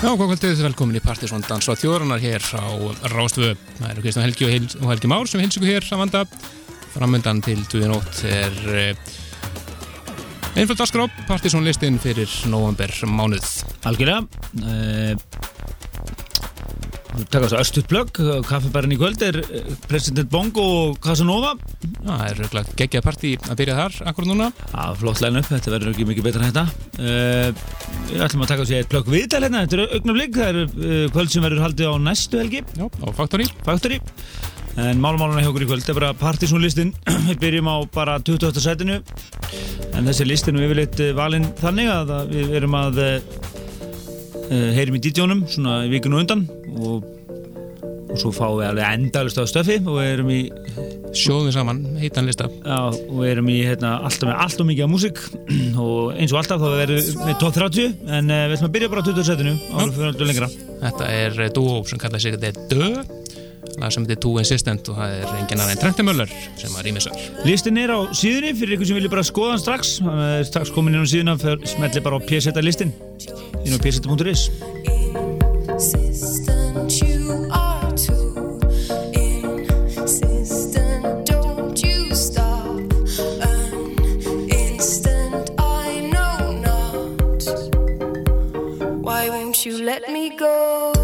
Já, hvað kvöldið, velkomin í Partisón Dansa þjóðrannar hér á Rástvö. Það eru Kristján Helgi og, Hil og Helgi Már sem hilsi ykkur hér að vanda. Framöndan til 2008 er eh, einföld askrá, Partisón listin fyrir november mánuð. Algjörlega uh, Takk á þessu östutplögg Kaffebærin í kvöld er eh, President Bongo og Casanova Það er röglega geggjað partí að byrja þar akkur núna. Já, flott læn upp, þetta verður ekki mikið betra en þetta uh, Við ætlum að taka sig eitt plögg viðtal hérna Þetta er augnablík, það er uh, kvöld sem verður haldið á næstu helgi Já, á Faktori. Factory En málumáluna hjá okkur í kvöld er bara partysónlistin Við byrjum á bara 28. setinu En þessi listin er yfirleitt eh, valinn þannig að við erum að uh, heyrim í DJ-unum svona vikinu undan og, og svo fáum við alveg endalust á stöfi og erum í, Sjóðum saman, heitan lista. já, og erum í hérna, alltaf með alltaf mikið af músík og eins og alltaf þá verðum við með top 30 en uh, við ætlum að byrja bara á 20. setinu árum fyrir öllu lengra Þetta er eh, dúó sem kallaði sig þetta Dö, lag sem heitir Too Insistent og það er engin annar en Trenti Möller sem að rýmisar. Listin er á síðunni fyrir ykkur sem vilja bara skoða hann strax er strax komin inn á síðuna fyrir smelli bara á pseta listin inn á pseta.is Insistent you are too insistent. Don't you stop an instant. I know not. Why won't you let me go?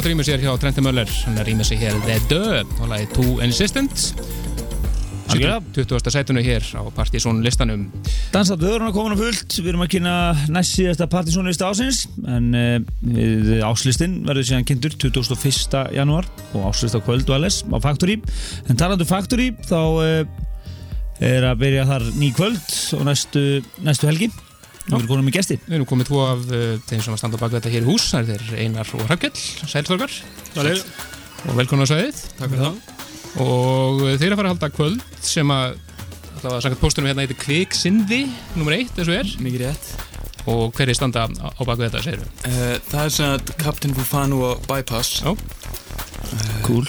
Flott rýmis hér hjá Trenti Möller, hann er rýmis hér The Dö og lagi Too Insistent. Algjörlega. 20. sætunu hér á Partizón listanum Dansað vöruna komin á fullt, við erum að kynna næst síðasta partysónlista ásins en uh, við áslistin verður síðan kynntur 21. janúar og áslista kvöld og alles á Factory en talandu Factory þá uh, er að byrja þar ný kvöld og næstu, næstu helgi við erum konum með gesti Við erum komið tvo af uh, þeim sem að standa á bak þetta hér í hús það er þeir Einar og Hrafgjall, sælþorgar og velkomin á sæðið Takk fyrir það. og uh, þeir eru að fara að halda kvöld sem að allavega samkvæmt póstunum hérna heitir Kviksindi nummer eitt, eins og er Mikið rétt. og hverju standa á, á bak þetta, segir við Uh, það er sem að Captain Fufanu og Bypass Já. Cool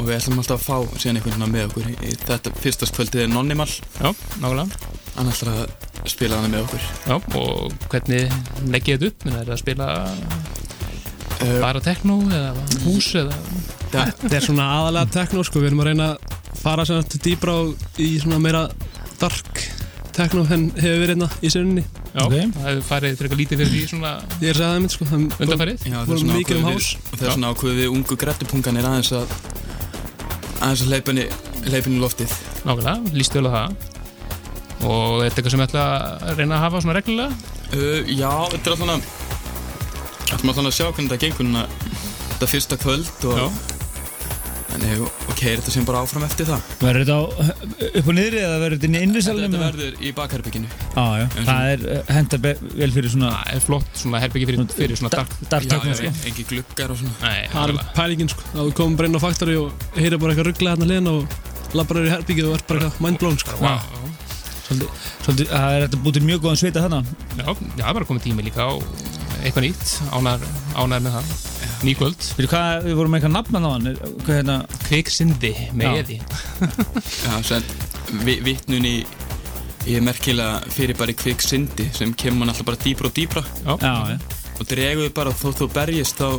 og við ætlum alltaf að fá síðan einhvern veginn með okkur. Í þetta fyrsta kvöldið er Nonnimal. Já, nákvæmlega Hann ætlar að spila hana með okkur. Já, og hvernig leggið þetta upp? Er það að spila Uh, bara tekno eða hús eða það, Þetta er svona aðalega tekno sko, við erum að reyna að fara svona til dýbra í svona meira dark tekno en hefur verið hérna í sérunni Já, Ok. það hefur farið frekar lítið fyrir því svona Ég er að segja það mitt sko það undanfarið já, það er svona mikið um ákveðið hás við, og það er svona ákveðið við ungu grettupunganir aðeins að aðeins að hleypa henni hleypa henni í loftið. Nákvæmlega, líst vel á það og er þetta eitthvað sem ég ætla að reyna að hafa svona reglulega Uh, já, þetta er alltaf ætlum alltaf að sjá hvernig þetta gengur núna þetta fyrsta kvöld og Já. Þannig, og keira þetta sem bara áfram eftir það. Verður þetta upp og niðri eða verður þetta inn í Þetta, innrisalunum? þetta verður í bakherbygginu. Já, já, það er uh, hendar vel fyrir svona Það er flott svona herbyggi fyrir, fyrir svona dark dark já, sko. engi gluggar og svona. Nei, Það er pælingin sko þá við komum bara inn á Factory og heyra bara eitthvað rugglega hérna hliðina og labbar yfir í herbyggið og ert bara eitthvað mindblown sko Vá, Svolítið, svolítið, það er þetta búið til mjög góðan sveita þarna. Já, já, það er bara komið tími líka á eitthvað nýtt, ánæður, ánæður með það. Ný kvöld, Veitu hvað, við vorum með eitthvað nafn náðan Hvað hérna, Kviksindi með Já. eði Já, sem vi, vittnun í, í merkilega fyrir bara í kvik syndi sem kemur mann alltaf bara dýbra og dýbra já, já og dreguðu bara þó þú berjist þá,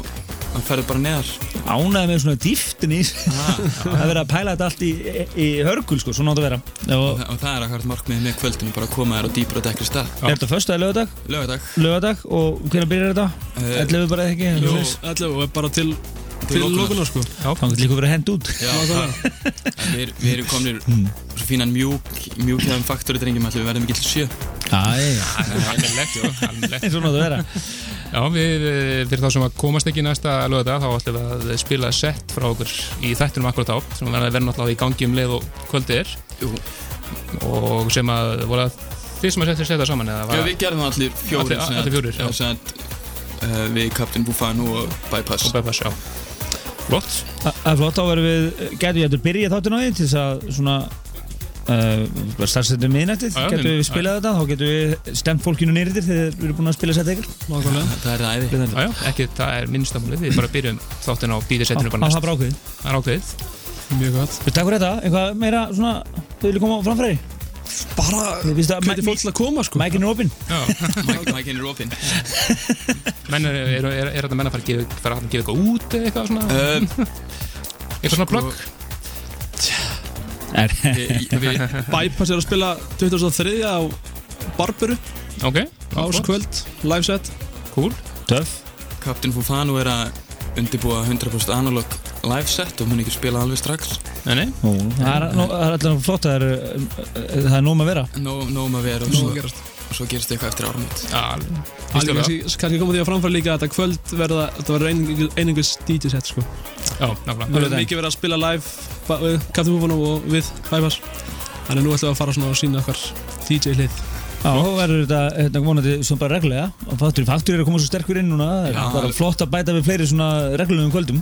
þá ferðu bara neðar. Ánæði með svona dýftin í Það er verið að pæla þetta allt í, í hörgul sko, svona átt að vera. Og, Og þa- og það er akkurat markmiðið með kvöldinu, bara að koma þér á dýbra og dekkri stað. Er þetta föstudag, lögadag, Lögadag. lögadag og hvernig byrjar þetta? Uh, Ætlaðu bara ekki? Jú, Jú allavega og bara til til lókunar sko. Þannig líka verið að henda út. Já, það, við, erum komnir svo fínan mjúk, mjúk hefðum faktori drengjum allir, við verðum ekki til sjö. Almennilegt, já, almennilegt eins og nátt að vera Já, við, eh, fyrir þá sem að komast ekki næsta lögða þá ætlum við að spila sett frá okkur í þættunum akkurat á sem verður náttúrulega í gangi um leið og kvöldið er Jú. og sem að voru að þið sem að setja þetta saman Já, við gerðum allir fjórir. Allir- sem allir fjórir, já. sem sagt, uh, við Captain Bufano og Bypass. og bypass, já Flott, Það er flott, þá verðum við Gætu ég að byrja þáttinn á því til þess að svona uh, starfsættum miðnættið minn- við spilað þetta, þá getum við stemt fólkinu nýrðir þegar við erum búin að spila sett ykkur. Nákvæmlega. Það er það æði. ekki, það er minnstamálið við bara byrjum þáttinn á dýðisettinu bara Það er bara ákveðið. Það er ákveðið. Mjög gott. Við takk fyrir þetta, eitthvað meira svona Þau vilja koma framfæri? Bara hvernig fólk til að koma sko. Mækinn er opinn. Já, Mækinn er opinn. menn er, er, er, er þetta menn að fara að gefa, fara að gefa eitthvað út eða eitthvað svona, Uh, eitthvað svona sko- Bypass er að spila 2003 á Barberu. Ok, já, flott. áskvöld, live set. Cool. Töff. Captain Fufano er að undirbúa 100% analog live set og mun ekki spila alveg strax. Nei, nei, Ó, Það er, er alltaf flott Það er, það er nóg með að vera. Nó- Nóg um að vera og Að og svo gerist eitthvað eftir áramót. já, Alveg. Alveg, kannski, kannski koma því að framfæra líka að þetta kvöld verða, þetta verður einungis DJ set sko. já, nákvæmlega. Það verður mikið verið að spila live við Captain Búfano og við Bypass Þannig nú ætlum við að fara svona og sína okkar DJ hlið Já, þá verður þetta hérna, vonandi svona bara reglulega. Og faktur, faktur er að koma svo sterkur inn núna. Það er bara flott að bæta við fleiri svona reglulegum kvöldum.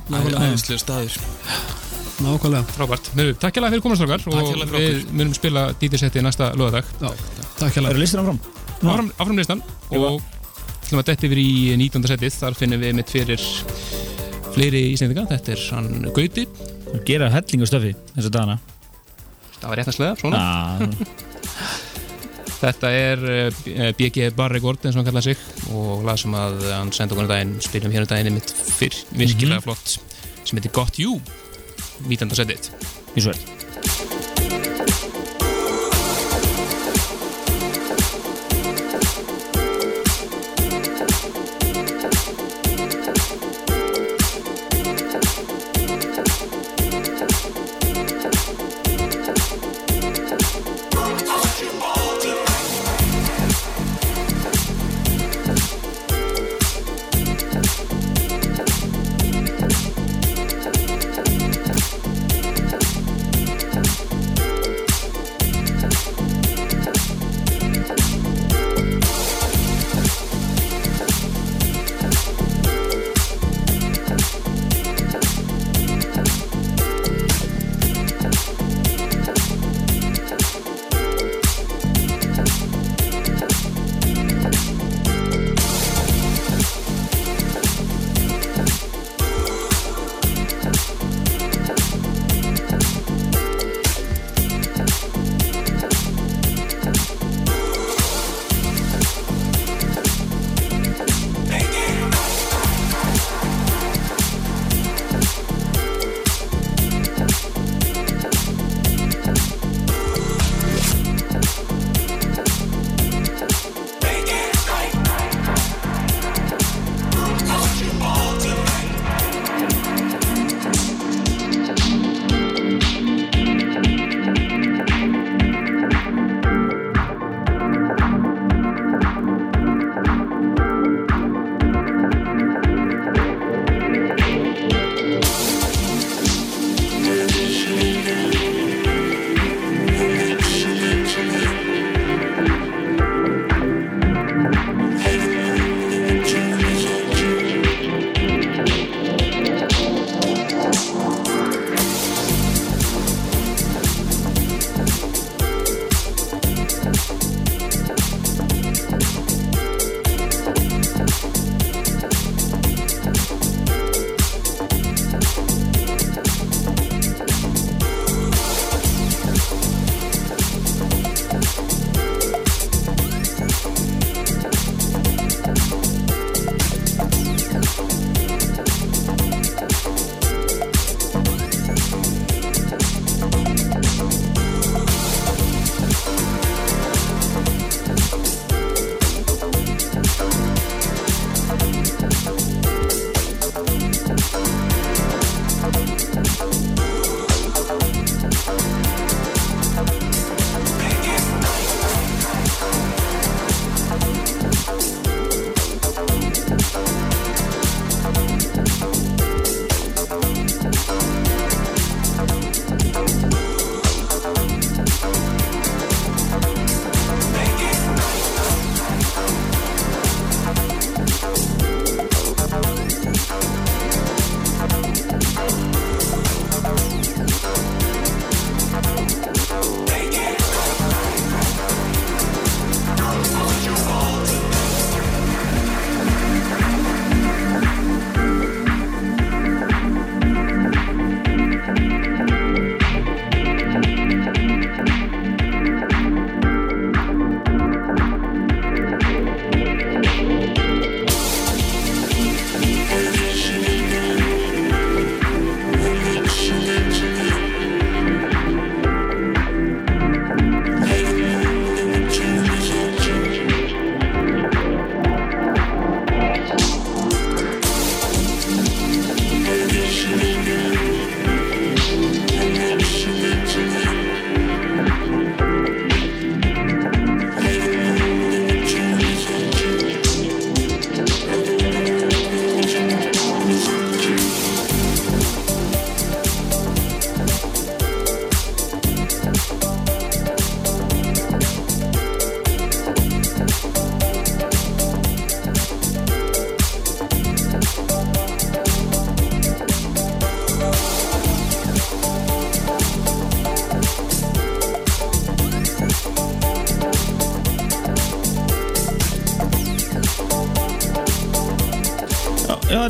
Nákvæmlega Frábært, takk hérlega fyrir komast okkar Takk og fyrir við munum spila DJ-setti næsta lögadag Já, takk hérlega. Verður listin áfram? Nú. Áfram, áfram listan og ætlum að detta yfir í 19. setið. Þar finnum við mitt fyrir fleiri íslendinga, þetta er hann Gauti. Það gera helling á stöfi þessa dagana. Það var réttarslega, svona. Já, þetta er uh, BG Barregord eins og hann kallaði sig og lag sem að hann sendi okkur um daginn spilum hér um daginn mitt fyrr, virkilega flott sem heitir Got You. 19. setið. Ég svo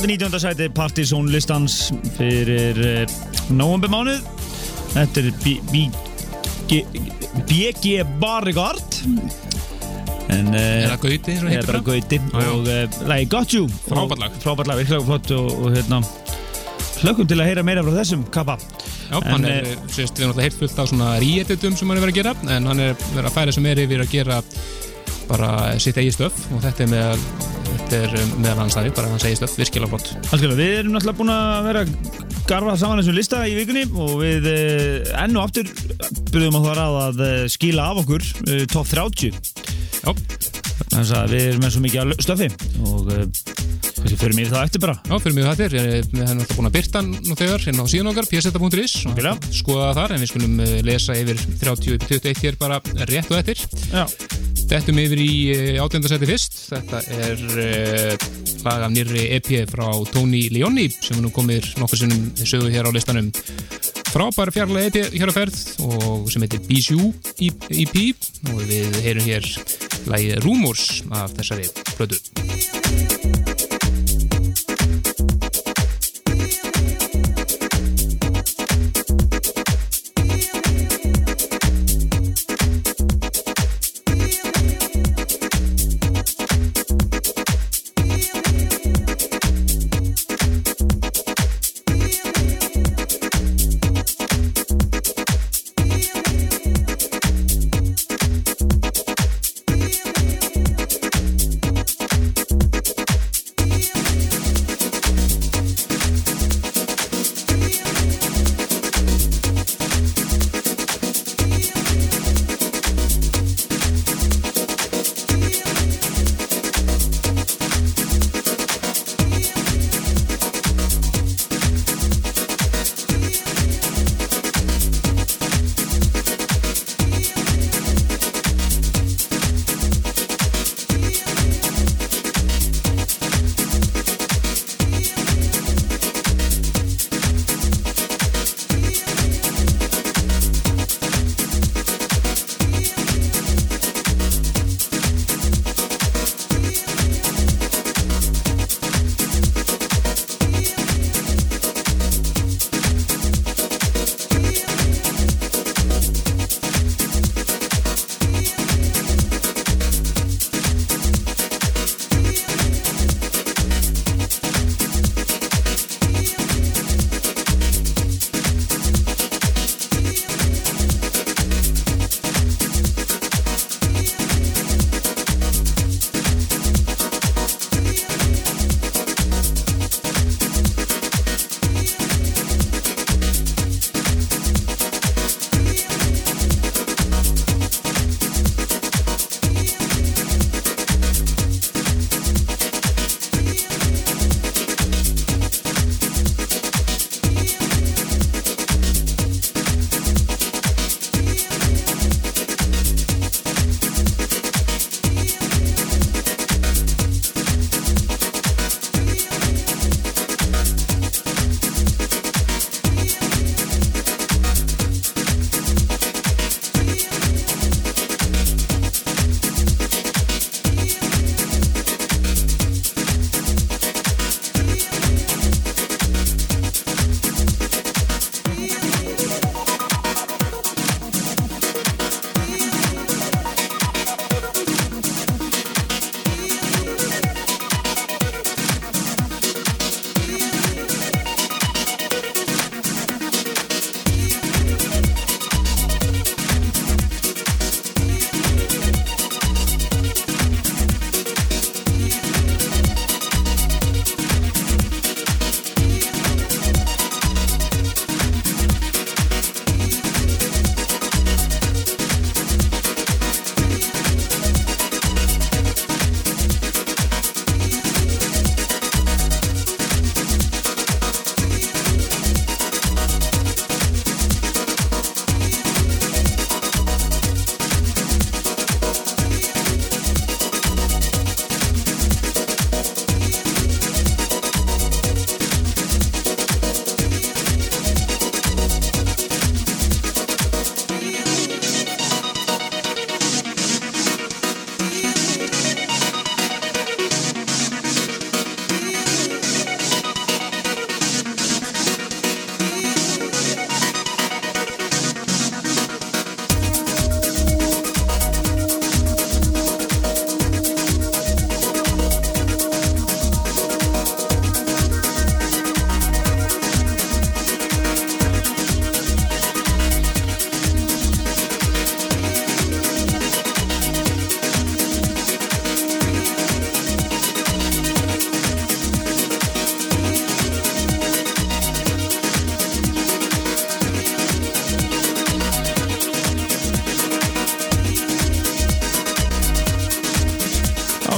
þetta er 19. sæti Partizón listans fyrir uh, november mánuð Þetta er BG Barigard En uh, Er það Gauti er það? Gauti og uh, lagi Got You Frábært lag. Og- Frábært lag, virkilega flott og, og hérna hlökkum til að heyra meira frá þessum kappa Já, En, hann er, eh, sést, við erum alltaf heilt fullt af svona re-editum sem hann er verið að gera en hann er verið að færa sem er yfir að gera bara sitt eigi stöf og þetta er meðal þetta er um, meðal hans aðri, bara hans eigi stöf, virkilega flott. Algjörlega, við erum náttúrulega búin að vera að garfa saman þessum lista í vikunni og við uh, enn og aftur byrjum að það að uh, skila af okkur uh, top 30 Já, Þannig að við erum með svo mikið stöfi og kannski förum yfir það eftir bara já fyrir mig þetta er eh, við erum alltaf búin að byrta nú þegar inn á síðan okkar, Algjörlega. skoða það þar, en við skulum eh, lesa yfir 30-21 hér bara rétt og eftir Já, Dettum yfir í átjöndarsæti fyrst. Þetta er uh, lag af nýrri EP frá Tony Leoni sem er nú komið nokkur sinnum sögu hér á listanum. Frábær fjarlag EP hér á ferð og sem heitir Bijou EP og við heyrum hér lagið Rumors af þessari plötu.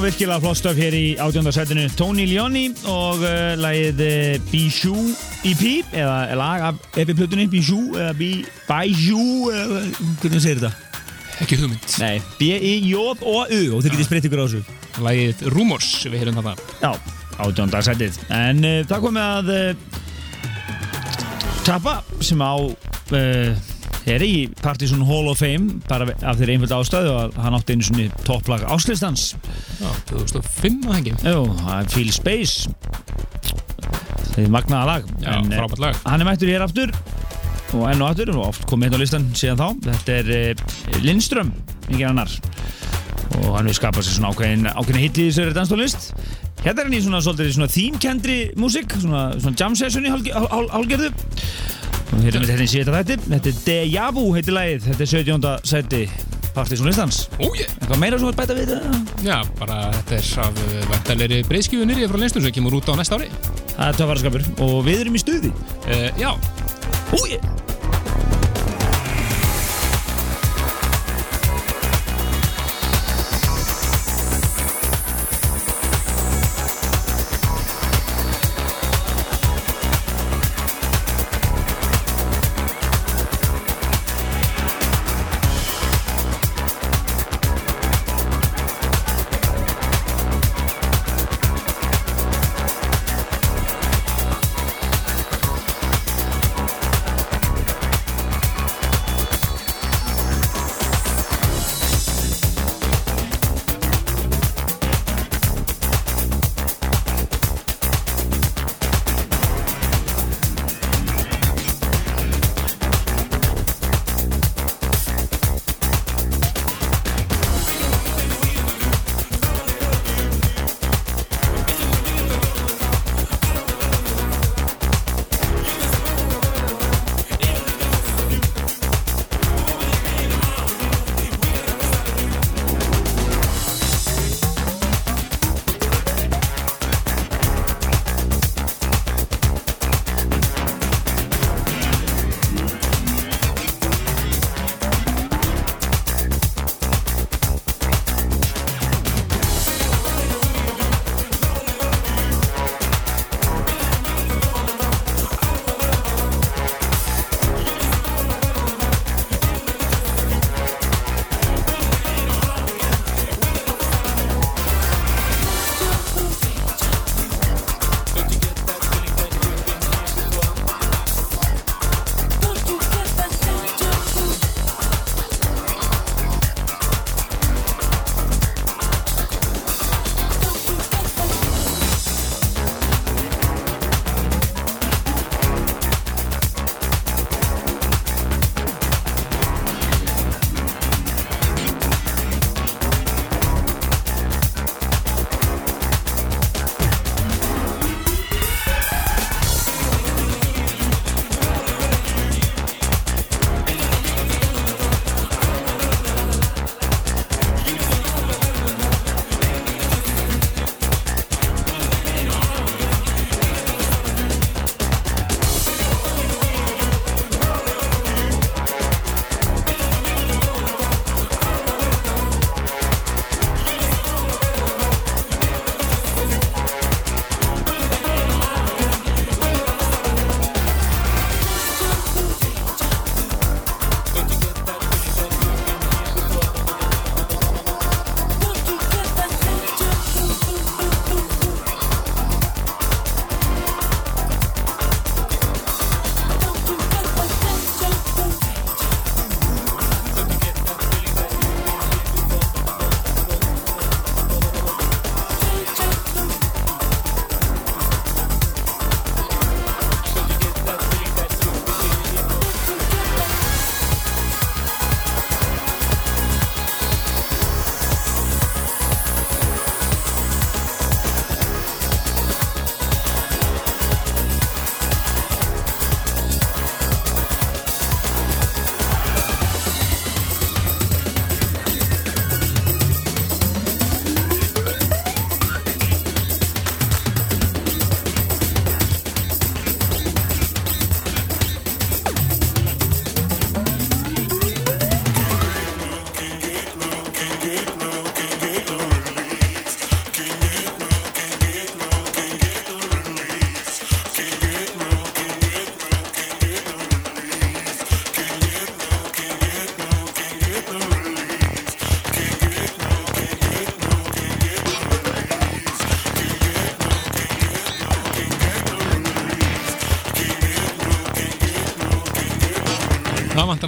Virkilega flott stöf hér í átjóndarsætinu Tony Leoni og uh, lagið uh, Bijou EP eða lag af EP-plutunni Bijou eða Bi- Bijou eða hvernig segir þetta? Ekki hugmynd. Nei, B-I-J-O-U og þið getið spreytt ykkur á þessu Lægið Rumors, við heyrum það. Já, átjóndarsætið En uh, það komið að uh, Tappa sem á uh, er í Partisan Hall of Fame bara af þeirri einföld ástæðu að hann átti einu svona topplag áslistans 2005 að hengi. Jú, er Feel Space. Það er magnaða lag. Já, eh, frábært lag. Hann er mættur hér aftur og enn og aftur. Og oft komið hérna á listan síðan þá. Þetta er uh, Lindström, engin annar. Og hann vil skapa sér svona ákveðin ákveðin hitt í þessari danstónlist. Hérna er hann í svona, svolítið, svona þýmkendri músík svona, svona jam session í hálge- hál- hál- hálgerðu og hérna með þetta í síðan þætti. Þetta er Deja Vu heitir lagið. Þetta er 17. seti Ó, ég. Eitthvað meira sem vilt bæta við þetta? Já, bara þetta er af verðalegri breyðskjöfu nýrið frá Lenstum sem kemur út á næsta ári. Það er töfaraskapur og við erum í stuði Uh, já, Úi! Það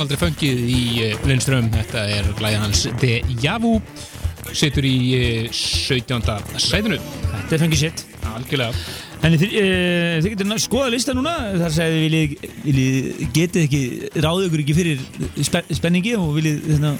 aldrei fengið í uh, Lindström, þetta er lægið hans De Javu, situr í uh, 17. sætinu, Þetta er fengið sitt. En þið, e, þið getur skoðað lista núna þar segið viljið, viljið getið ekki ráðið ykkur ekki fyrir spen, spenningi og viljið hérna,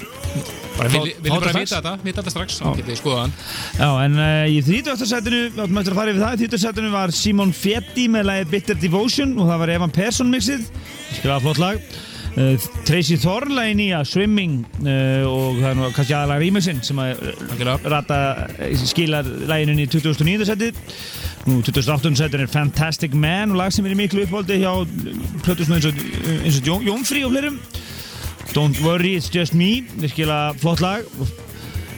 Bara Fá- vil, vil fá bara vita þetta, vita þetta strax, þá getið þið skoðað hann. Já, en uh, í 30. sætinu, áttum að fara yfir það, í 30. sætinu var Simon Fetty með lagið Bitter Devotion og það var Evan Persson mixið, skrifaði flott lag. Uh, Tracy Thorn lagið nýja, Swimming uh, og það er nú kannski aðalega remixin sem að rata, eh, skilar laginu í 2009. sætið. Nú, 28. sætinu er Fantastic Man og lag sem er í miklu uppvoldi hjá plötusnum eins og, eins og Jón, Jónfrí og fleirum. Don't Worry, It's Just Me, virkilega flott lag og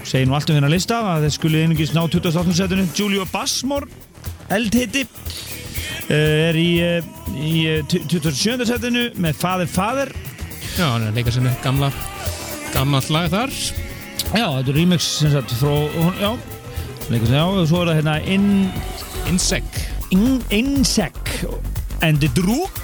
segir nú allt um hérna lista að þeir skuli einungis ná 28. setinu Julio Bassmore eldhitti uh, er í, í uh, 27. setinu með Father Father Já, hann er að leika sem er gamla, gamla lag þar. já, þetta er remix sem sagt frá, já, leikur sem já og svo er það hérna In, Insect. In, Insec and the Druk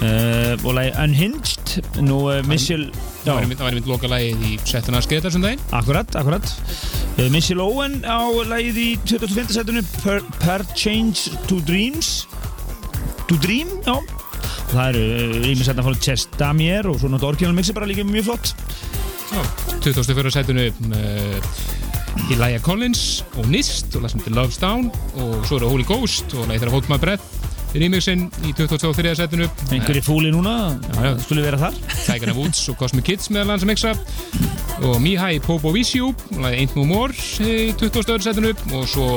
uh, og lagi Unhinged nú uh, Michelle Það það var einmitt loka lagið í settuna skeiðar sem daginn. Akkurat, akkurat uh, Michelle Owen á lagið í 25. setinu per, per Change to Dreams To Dream, já það eru rýmis hérna frá Chess Damier og svo náttúrulega orginal mixi bara líka mjög flott 24. sætunu uh, í Laia Collins og Nist og heitir Love's Down og svo eru Holy Ghost og lagið þeirra Hold My Breath í remixin í 23. sætunu einhverju fúli núna, já. skulle vera þar Tiger Woods og Cosmic Kids meðal hans að mixa og Mihai Popo Visju og lagið Ain't No More í 20. sætunu og svo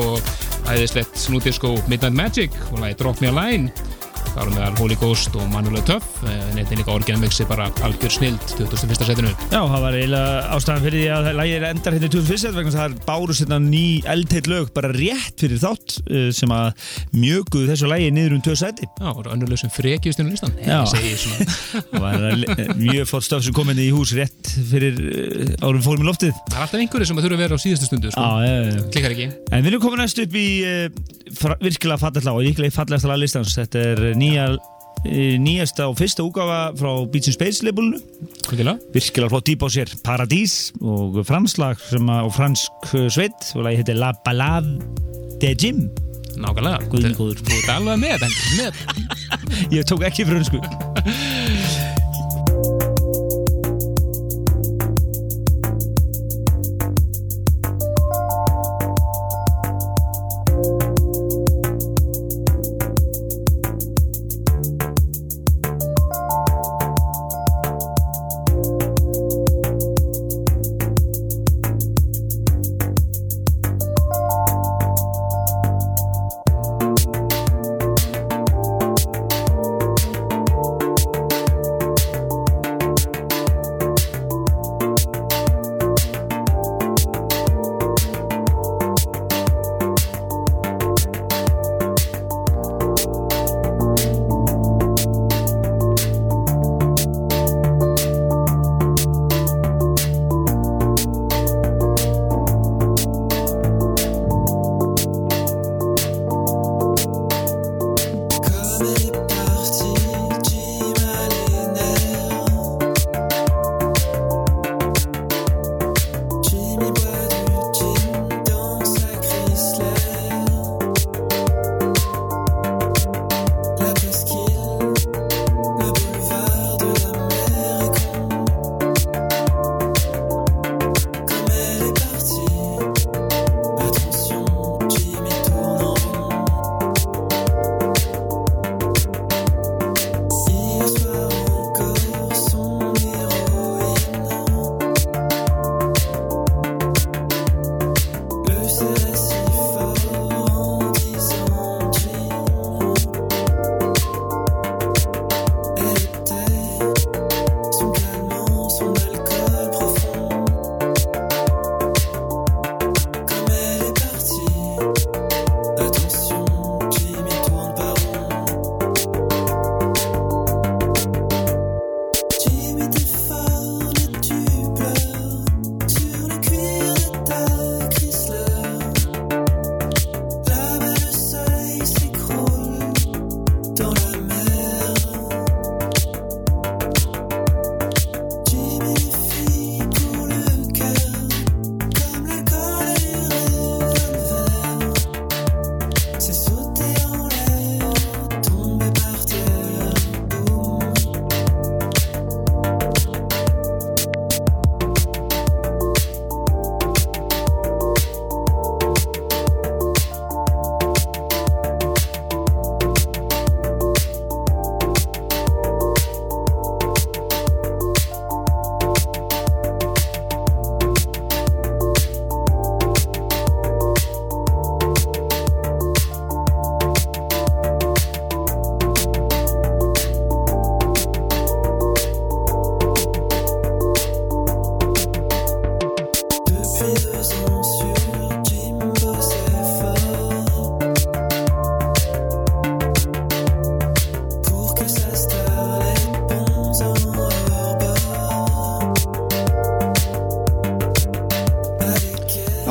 æðislegt Snú Disco Midnight Magic og lagið Drop Me a Line Það var meðal Holy Ghost og Manuel Tuff neitt líka orginal mixi bara algjör snild 21. sætunu Já, það var eiginlega ástæðan fyrir því að lægir endar hérna í 2001 vegna þess að það er bárust hérna ný eldheit lög bara rétt fyrir þátt uh, sem að mjöguðu þessu lægi niður um tvö sæti Já, það voru önnurlega sem frekjustunum listan Já. Ég segi svona Það var eh, mjög flott stöf sem kom inn í hús rétt fyrir uh, árum fórum í loftið Það er alltaf einhverju sem þurfa að vera á síðustu stundu sko. Já, já, já. Klikkar ekki Er nýja, uh, nýjasta og fyrsta úgáfa frá Beats and Space labelinu. Virkilega flott dýp á sér Paradís og franslag sem að, og fransk uh, sveit og lagi heitir La Ballade de Jim. Nákvæmlega. Þú ert alveg með með. Ég tók ekki frönsku.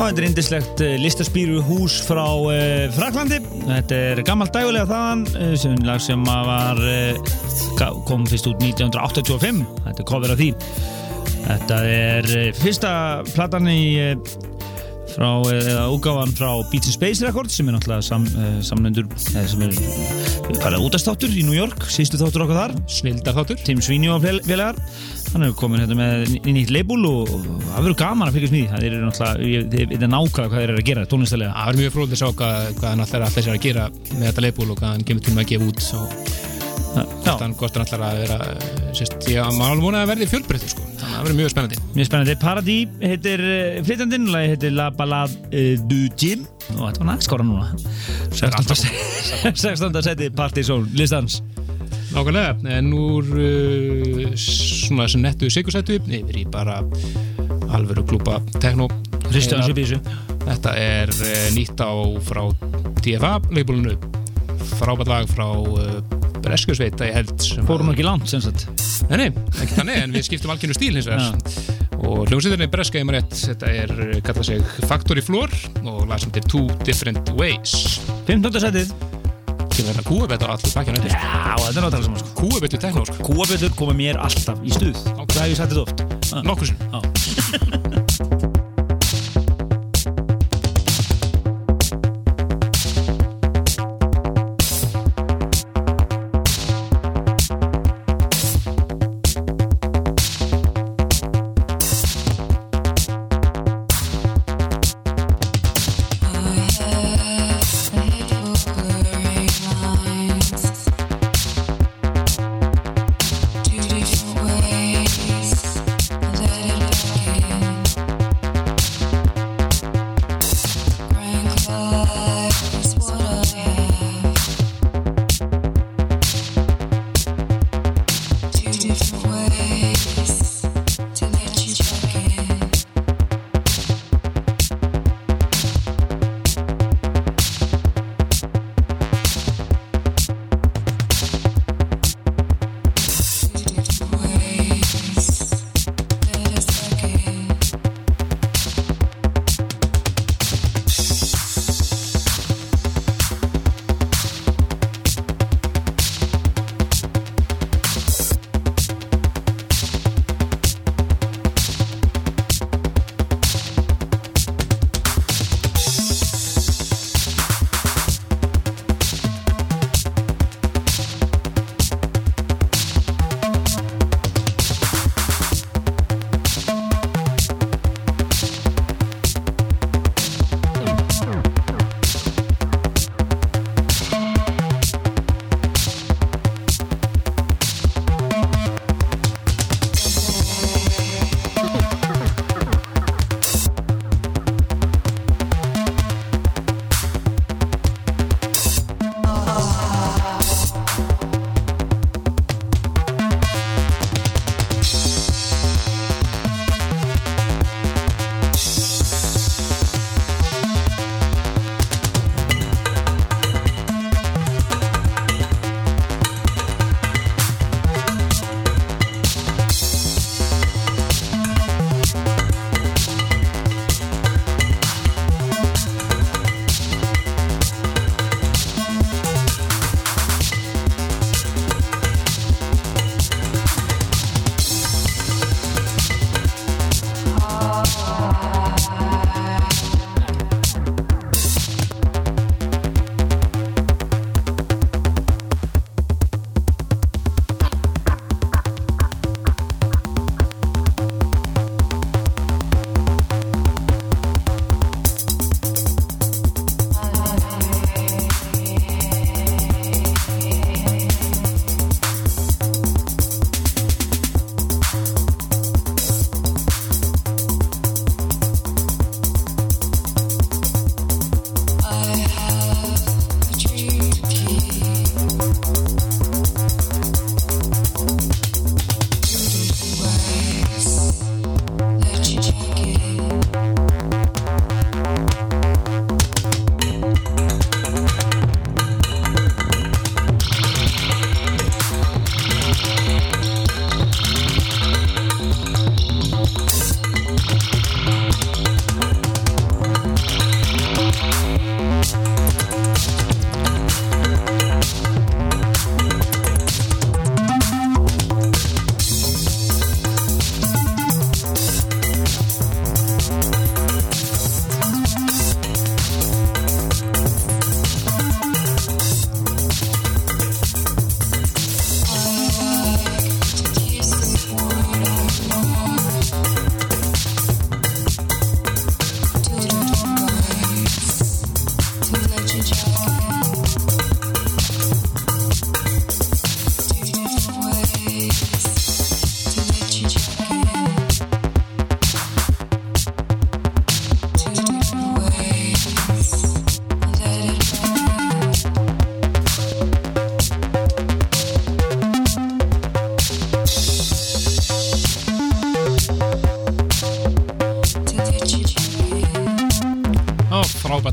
þetta er indislegt uh, listaspýru hús frá uh, Fraklandi. Þetta er gammalt dægulega þaðan, uh, sem lag sem var, uh, kom fyrst út 1985. Þetta er cover af því. Þetta er fyrsta platan í frá, eða úgáfan frá Beats and Space Records sem er náttúrulega sam, samlendur, eða sem er farið útastáttur í New York, sístu þáttur okkar þar. Snildar þáttur Tim Sweeney og fél- félagar hann hefur komin hérna með ný- nýtt label og og það verður gaman að fylgjast því. Það er náttúrulega, ég veit nákvæða hvað þeir eru að gera tónlistalega Það er mjög fróðið að sjá hvað, hvað hann allir sér að gera með þetta leifbúl og hvað hann kemur til að gefa út og Já, þannig hvort hann allir að vera sérst, ég maður alveg vona að verði fjölbreyttur sko. þannig að það verður mjög spennandi. Mjög spennandi. Paradí heitir uh, flytjandinn. Lagi heitir La Ballade uh, du Jim. Og þetta var næst skóra núna. 16. 16. seti Partizón listans Nákvæmlega, en úr uh, svona þessu nettu sigursættu yfir í bara alvöru klúpa tekno Þetta er uh, nýtt á frá TFA leifbúlinu frábært lag frá uh, Breskusveita ég held sem fór hún ekki langt sem sagt? Nei, nei, ekki þannig, en við skiptum algjöru stíl hins vegar. Og hljómsveitinni Breska ég maður rétt þetta er, kallað sig Factory Floor og lag sem er Two Different Ways. 15. setið er þetta kúabetta á allir bakkjana undir Já, þetta er náttúrulega saman sko. Kúabettu tekno, sko, Kúabötur koma mér alltaf í stuð. Það hef ég sagt þetta oft. Ah.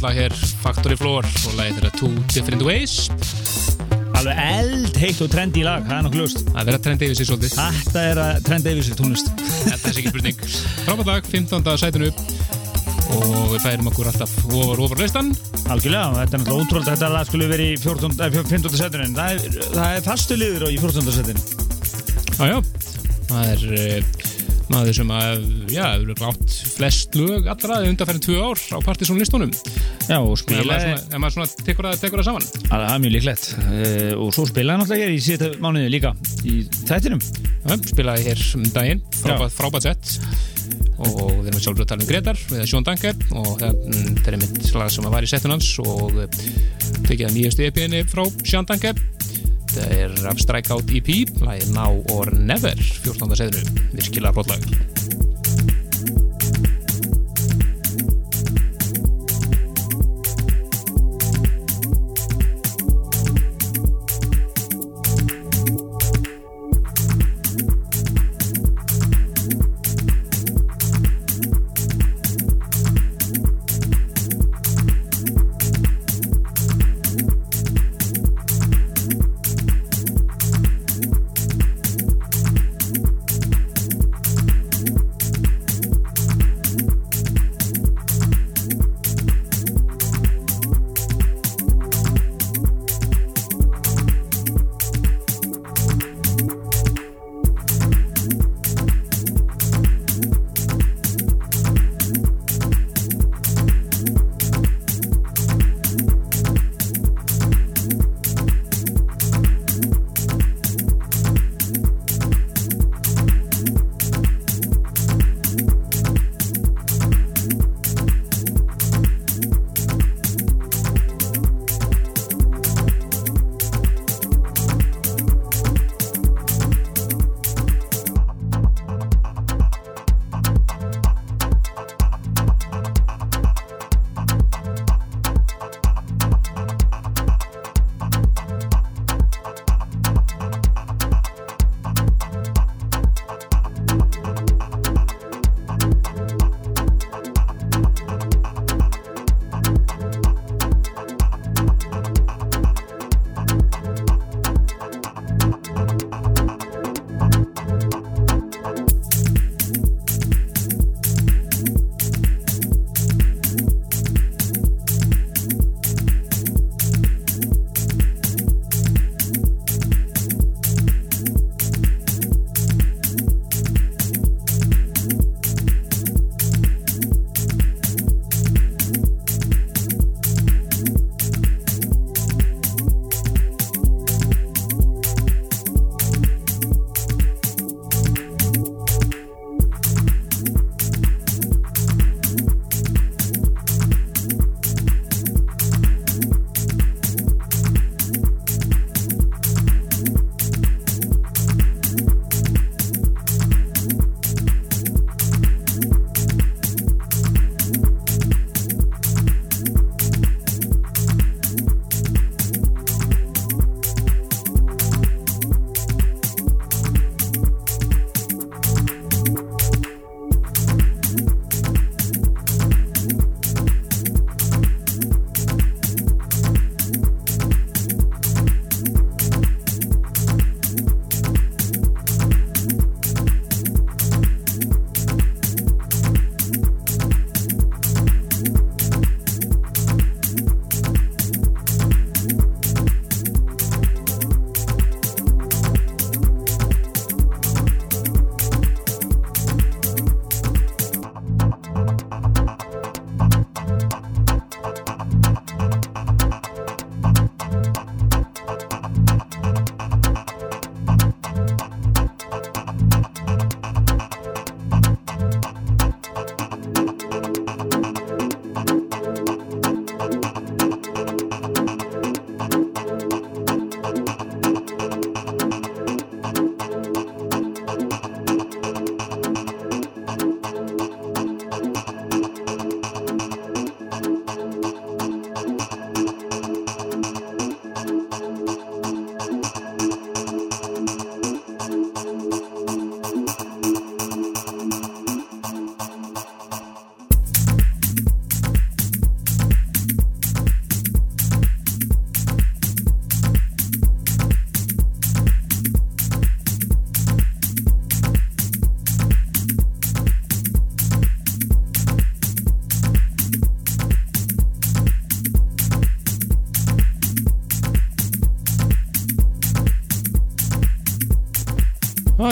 lag hér Factory Floor og lagið þeirra Two Different Ways Alveg eld heitt og trendi lag, það er nokkuð ljóst. Það er verið að trenda yfir sig svolítið Þetta er að trendi yfir sér tónlist. Þetta er ekki spurning Frábært lag, 15. sætinu og við færum okkur alltaf ofar ofar listan Algjörlega, þetta er náttúrulega ótrúlega þetta lag skulle verið í 14, eh, 15. setinu en það er, það er fastu liður í 14. setinu. Jájá, það er uh, maður sem að, já, hefur rátt flest lög allra undanfærin tvö ár á Partiðsson listunum Já, og spilaði, maður svona, svona tekur, það, tekur það saman. Það er mjög líklegt. Uh, og svo spilaði alltaf hér í síðan mánuði líka í þættinum. Já, spilaði hér um daginn, frábært, sett og við erum sjálfur að tala um Gretar við Sjón Danke og þetta er mitt slag sem var í settun hans og tekið að nýjastu EP-inni frá Sjón Danke. Þetta er af Strikeout EP lagið Now or Never 14. setinu, virkilega brotlag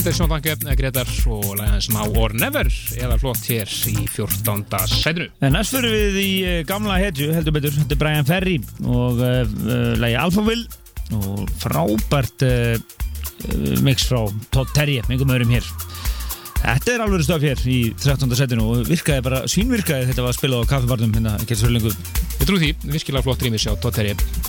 Þetta er Sjón Danke, Gretar og lægans Now or Never eða flott hér í 14. sætinu. En næst fyrir við í eh, gamla hetju, heldur betur, þetta er Brian Ferry og uh, uh, lægi Alphaville og frábært uh, mix frá Todd Terje, einhverjum öðrum hér. Þetta er alveg stöf hér í 13. setinu og virkaði bara, svínvirkaði þetta var að spila á kaffibarnum hérna, ekki svo lengur. Ég trú því, virkilega flott rýmis hjá Totteri. Nobody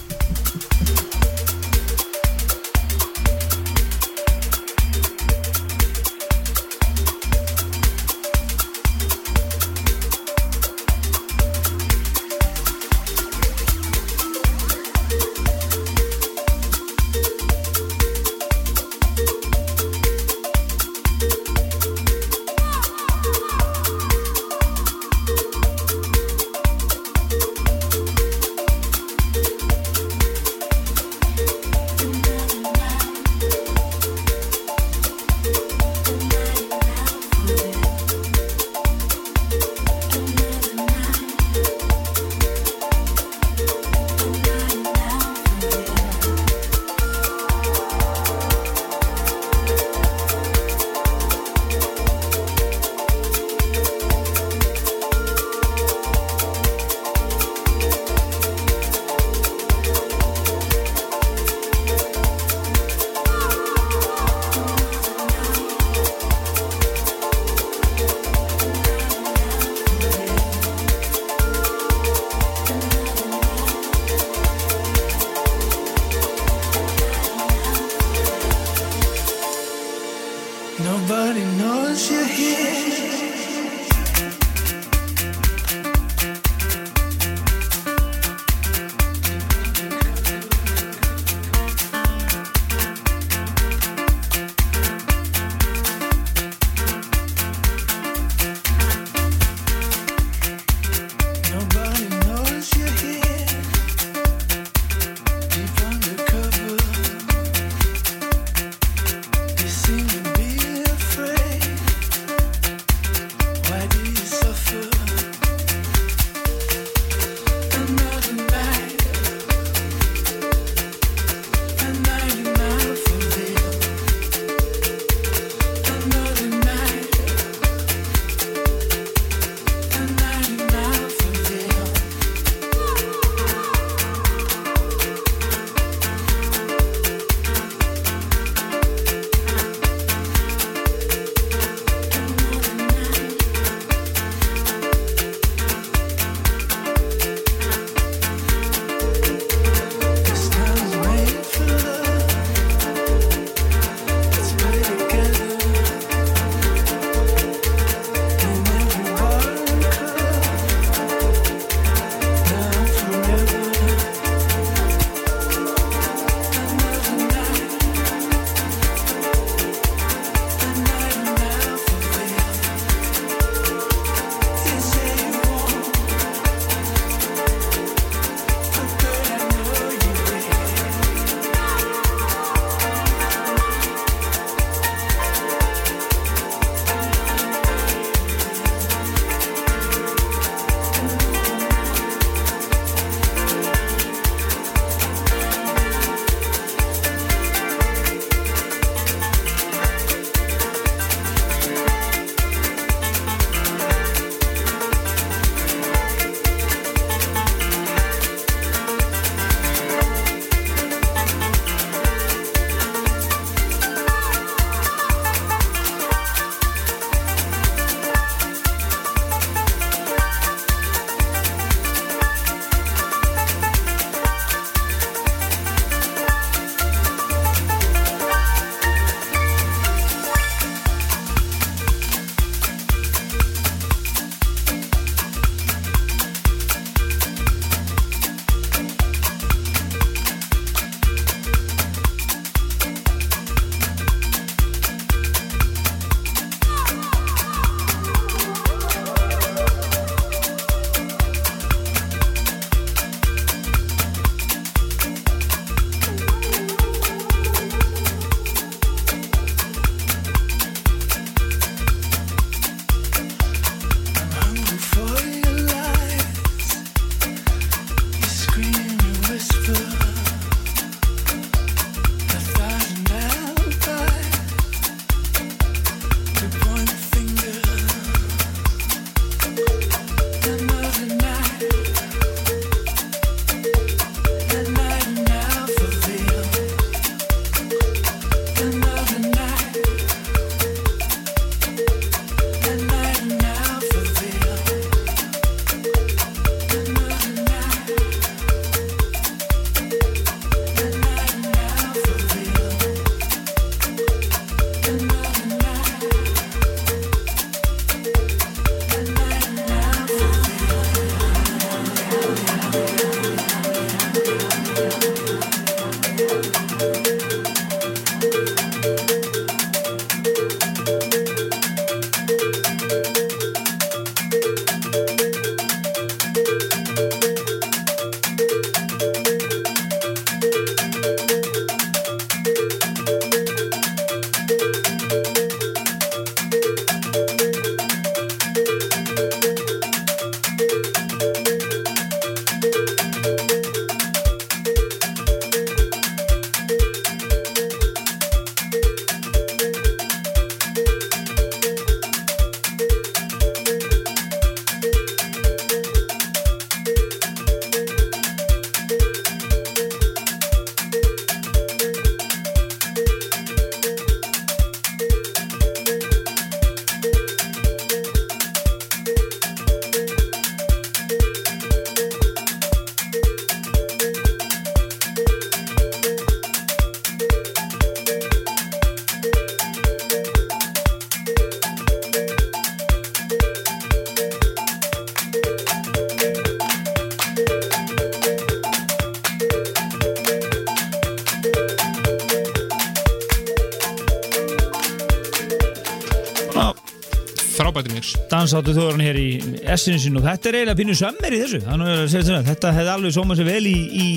dansáttu þóran hér í essinu sinu og þetta er eiginlega pínu sömmer í þessu. Að þetta, hefði alveg sómað sér vel í, í,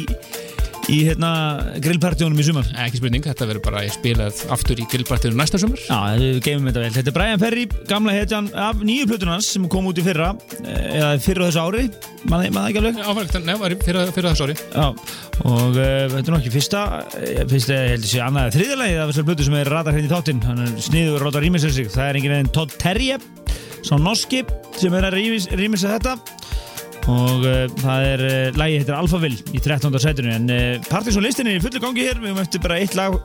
í hérna, grillpartíunum í sumar. Ekki spurning, þetta verður bara spilað aftur í grillpartinu næsta sumar. Já, þetta vel. Þetta er Brian Ferry, gamla hetjan af nýju plötunans sem kom út í fyrra eða fyrra þessu ári. Maður það ekki alveg? Áfært, nei, var fyrir, fyrir þessu ári. Já, og uh, þetta er nú ekki fyrsta eh, fyrsta, ég held að sé annað þriðalagi af þessar plötu sem er ratar hérna í þáttinn. Hann er sniður og rýmisir sig. Það er Terje sá norski sem er að rýmisa þetta. Og uh, það er uh, lagi heitir Alphaville í 13. setinu en uh, Partisan listin er í fullu gangi hér. Við höfum eftir bara eitt lag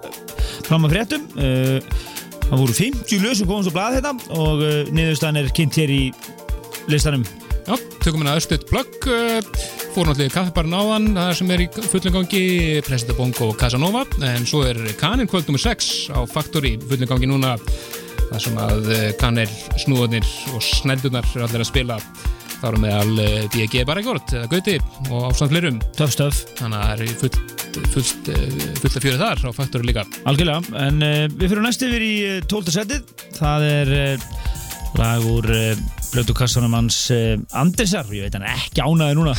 fram að fréttum. Það voru 50 lög sem komast á blað þetta og uh, niðurstaðan er kynnt hér í listanum. Já, tökum hérna östuð plögg uh, fór náttúrulega kaffibarinn áðan það sem er í fullum gangi Presida Bongo og Casanova. En svo er Kanin kvöld nr. 6 á Factory fullum gangi núna það sem að uh, Kanel snúðarnir og sneldunar er allir að spila þá erum við al uh, B.G. Baregord eða Gauti og ástand fleirum Töff stöf þannig að það er fullt, fullt, fullt að fjöru þar á Factory líka Algjörlega, en uh, við fyrir næst yfir í uh, 12. setið Það er uh, lag úr uh, blötukassanum hans uh, Andersar, ég veit hann ekki ánaði núna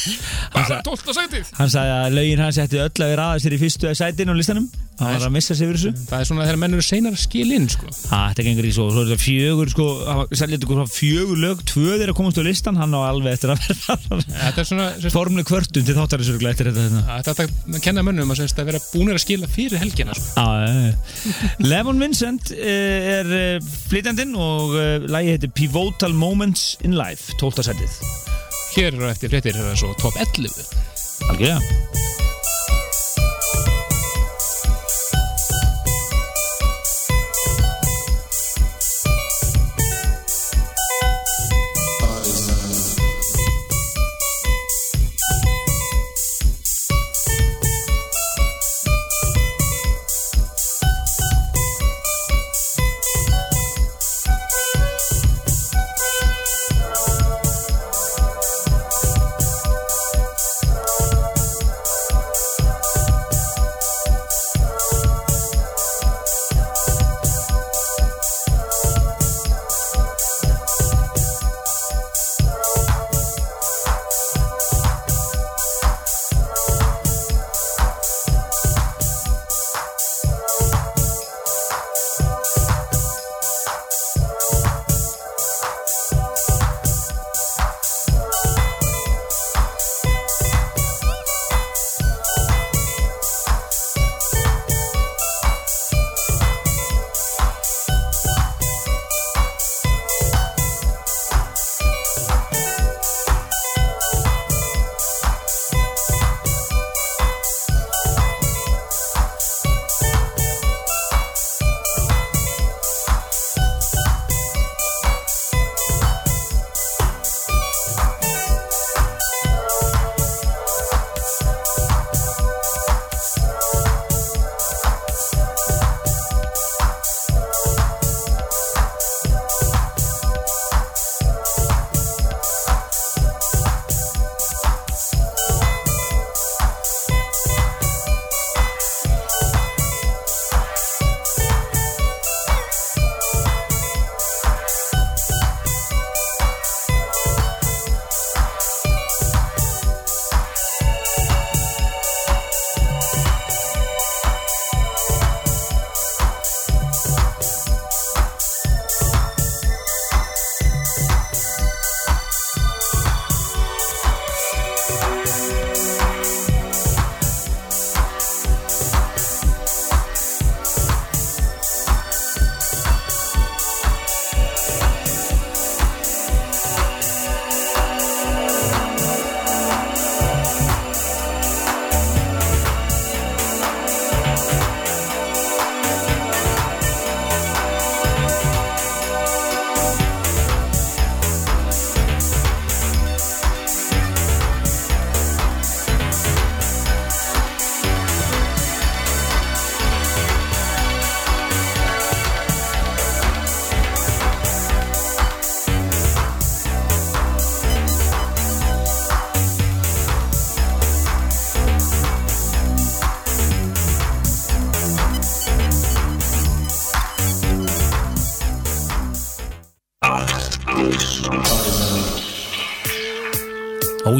bara sa, 12. sætið hann sagði að lögin hans ætti öll að vera aðeins í fyrstu sætinu á listanum hann var að missa sig yfir þessu það er svona þegar menn eru seinar að skila inn sko. Þetta gengur í svo, svo er þetta fjögur sko, fjögur lög, tvö þeirra komast á listan, hann á alveg eftir að er sérst, formleg kvörtun til þáttarisörgla eftir þetta hérna. að þetta að kenna mönnum að, sérst, að vera búinir að skila fyrir helgina sko. Já. Levon Vincent eh, er eh, flytjandinn og lagi heitir Pivotal Moments in Life 12. setið hér eru eftir fréttir það svo top 11 Algjörlega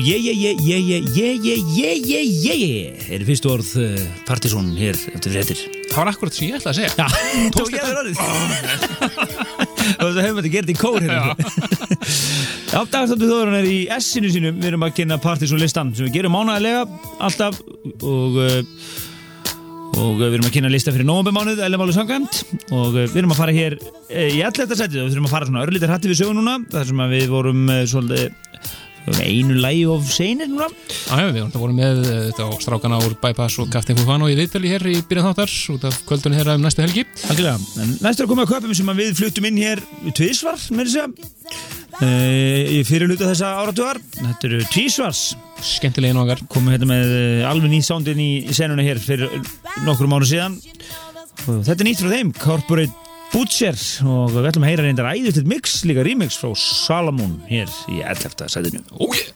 je, je, je, je, je, je, je, je, je, je, er fyrstu orð uh, Partizón hér eftir fréttir. Það var akkurat sem ég ætlaði að segja. Já, tók ég þér orðið. Það hefum við gert í kór hérna. Já, dagstáttu þóðurinn er í S-inu sínum Við erum að kynna Partizón listan sem við gerum mánæðilega alltaf. Og uh, og uh, við erum að kynna lista fyrir Sangvæmt og við erum að fara hér í allir þetta setið og við þurfum að fara svona örlítið hrætti við sögu núna þar sem við vorum svolítið við vorum einu lægi of seinir núna. Já, við vorum- með eh, þetta á strákana úr Bypass og Captain Fufano í viðtali hér í byrjun þáttar út af kvöldunni hér um næstu helgi. Algjörlega, en næst er að koma að köpum sem við fluttum inn hér tvísvar, með þess að uh, í fyrir hluta þessa áratugar. Þetta eru tvísvars Skemmtilegin okkar. Komum hérna með uh, alveg nýtt soundin í senuna hér fyrir nokkrum ára síðan. Og þetta er nýtt frá þeim Corporate Butcher og við ætlum að heyra reyndar æðistilt mix, líka remix frá Salamón hér í 11. sæðinu Ó, ég I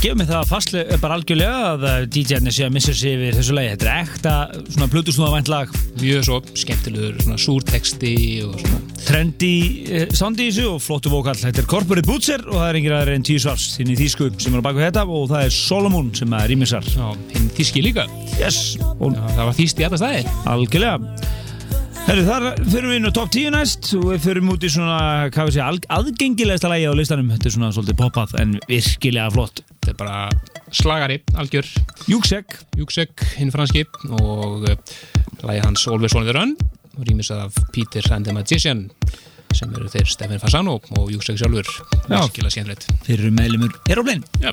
ég gef mig það fastlega bara algjörlega að uh, DJ-arnir sé að missa sig yfir þessu lagi. Þetta er ekta svona blutusnúðavænt lag. Mjög svo skemmtilegur, svona súrteksti og svona Trendi uh, sound í þessu og flottu vokal. Þetta er Corporate Butcher og það er yngir aðeins en tíu svars þinn í þýsku sem er á baku þetta og það er Solomon sem er rýmisar. Já, hinn þíski líka Yes, og Já, það var þýst í alla staði algjörlega. Herru, þar fyrir við inn á top 10 næst og við fyrir út í svona, hvað við segja, aðgengilegasta lagi á listanum. Þetta er svona svolítið poppað en virkilega flott. Þetta er bara slagari, algjör Júksek, Júksek, hinn franski og uh, lagi hans Always on the Run rýmis af Peter and the Magician sem eru þeir Stefan Fasano og Júksek sjálfur Já. virkilega skemmtilegt fyrir meðlumur Aeroplane. Já,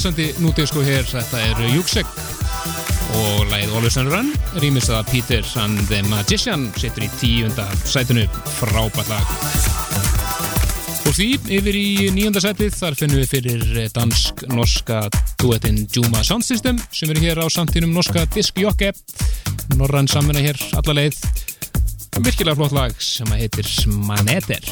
Já, hressandi nútísku hér, þetta er Júksek og Always on Run rýmist að Peter and the Magician setur í tíunda sætinu. Frábært lag. Og því yfir í níunda sætið þar finnum við fyrir dansk-norska duettinn Juma Sound System sem eru hér á samtínum norska diskjokke norrann samvinna hér alla leið. Virkilega flott lag sem að heitir Maneter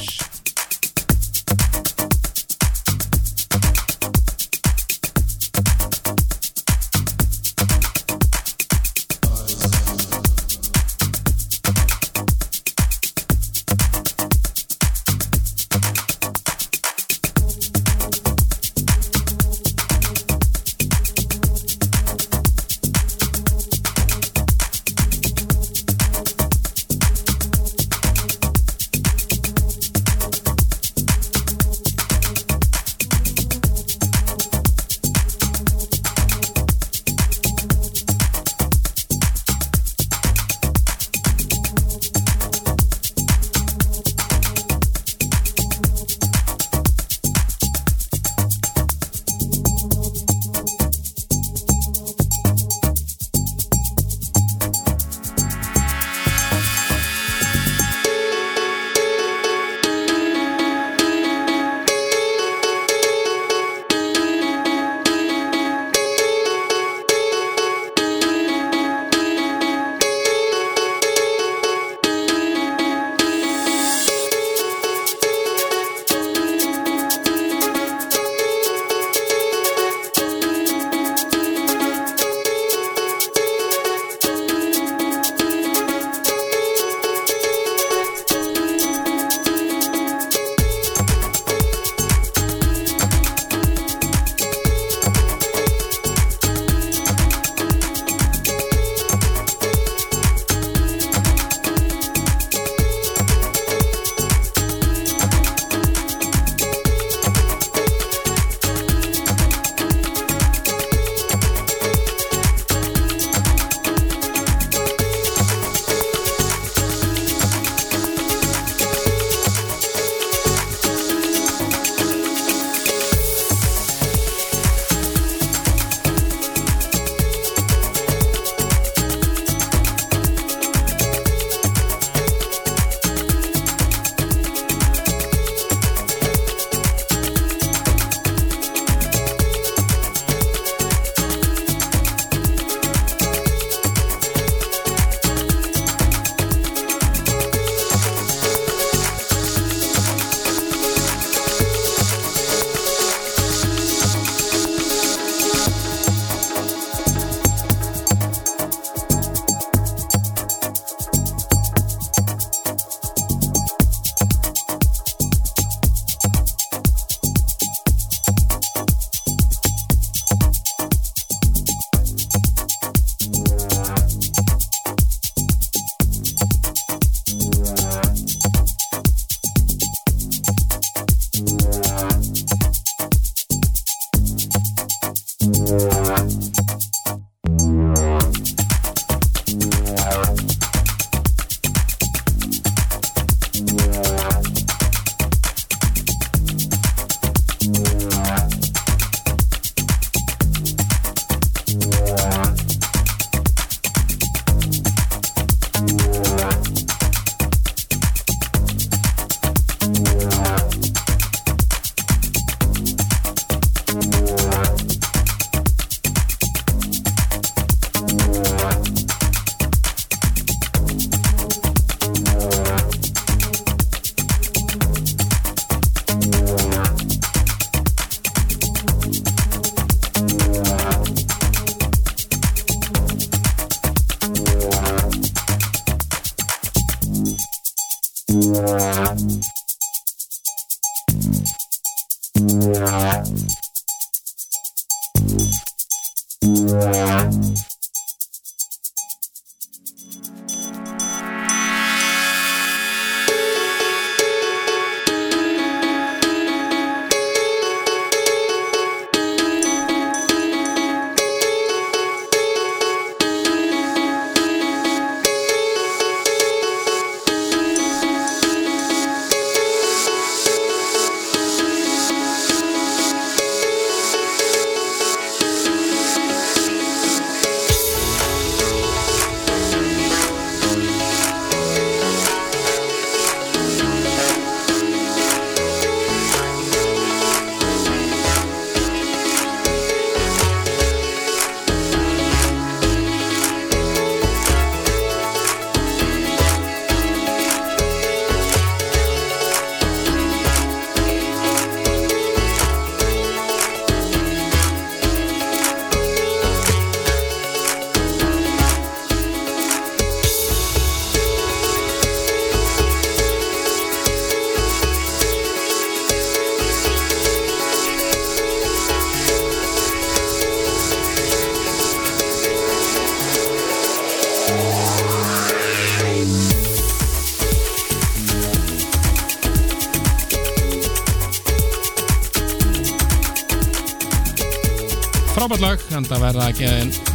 Frábært lag, en það verða ekki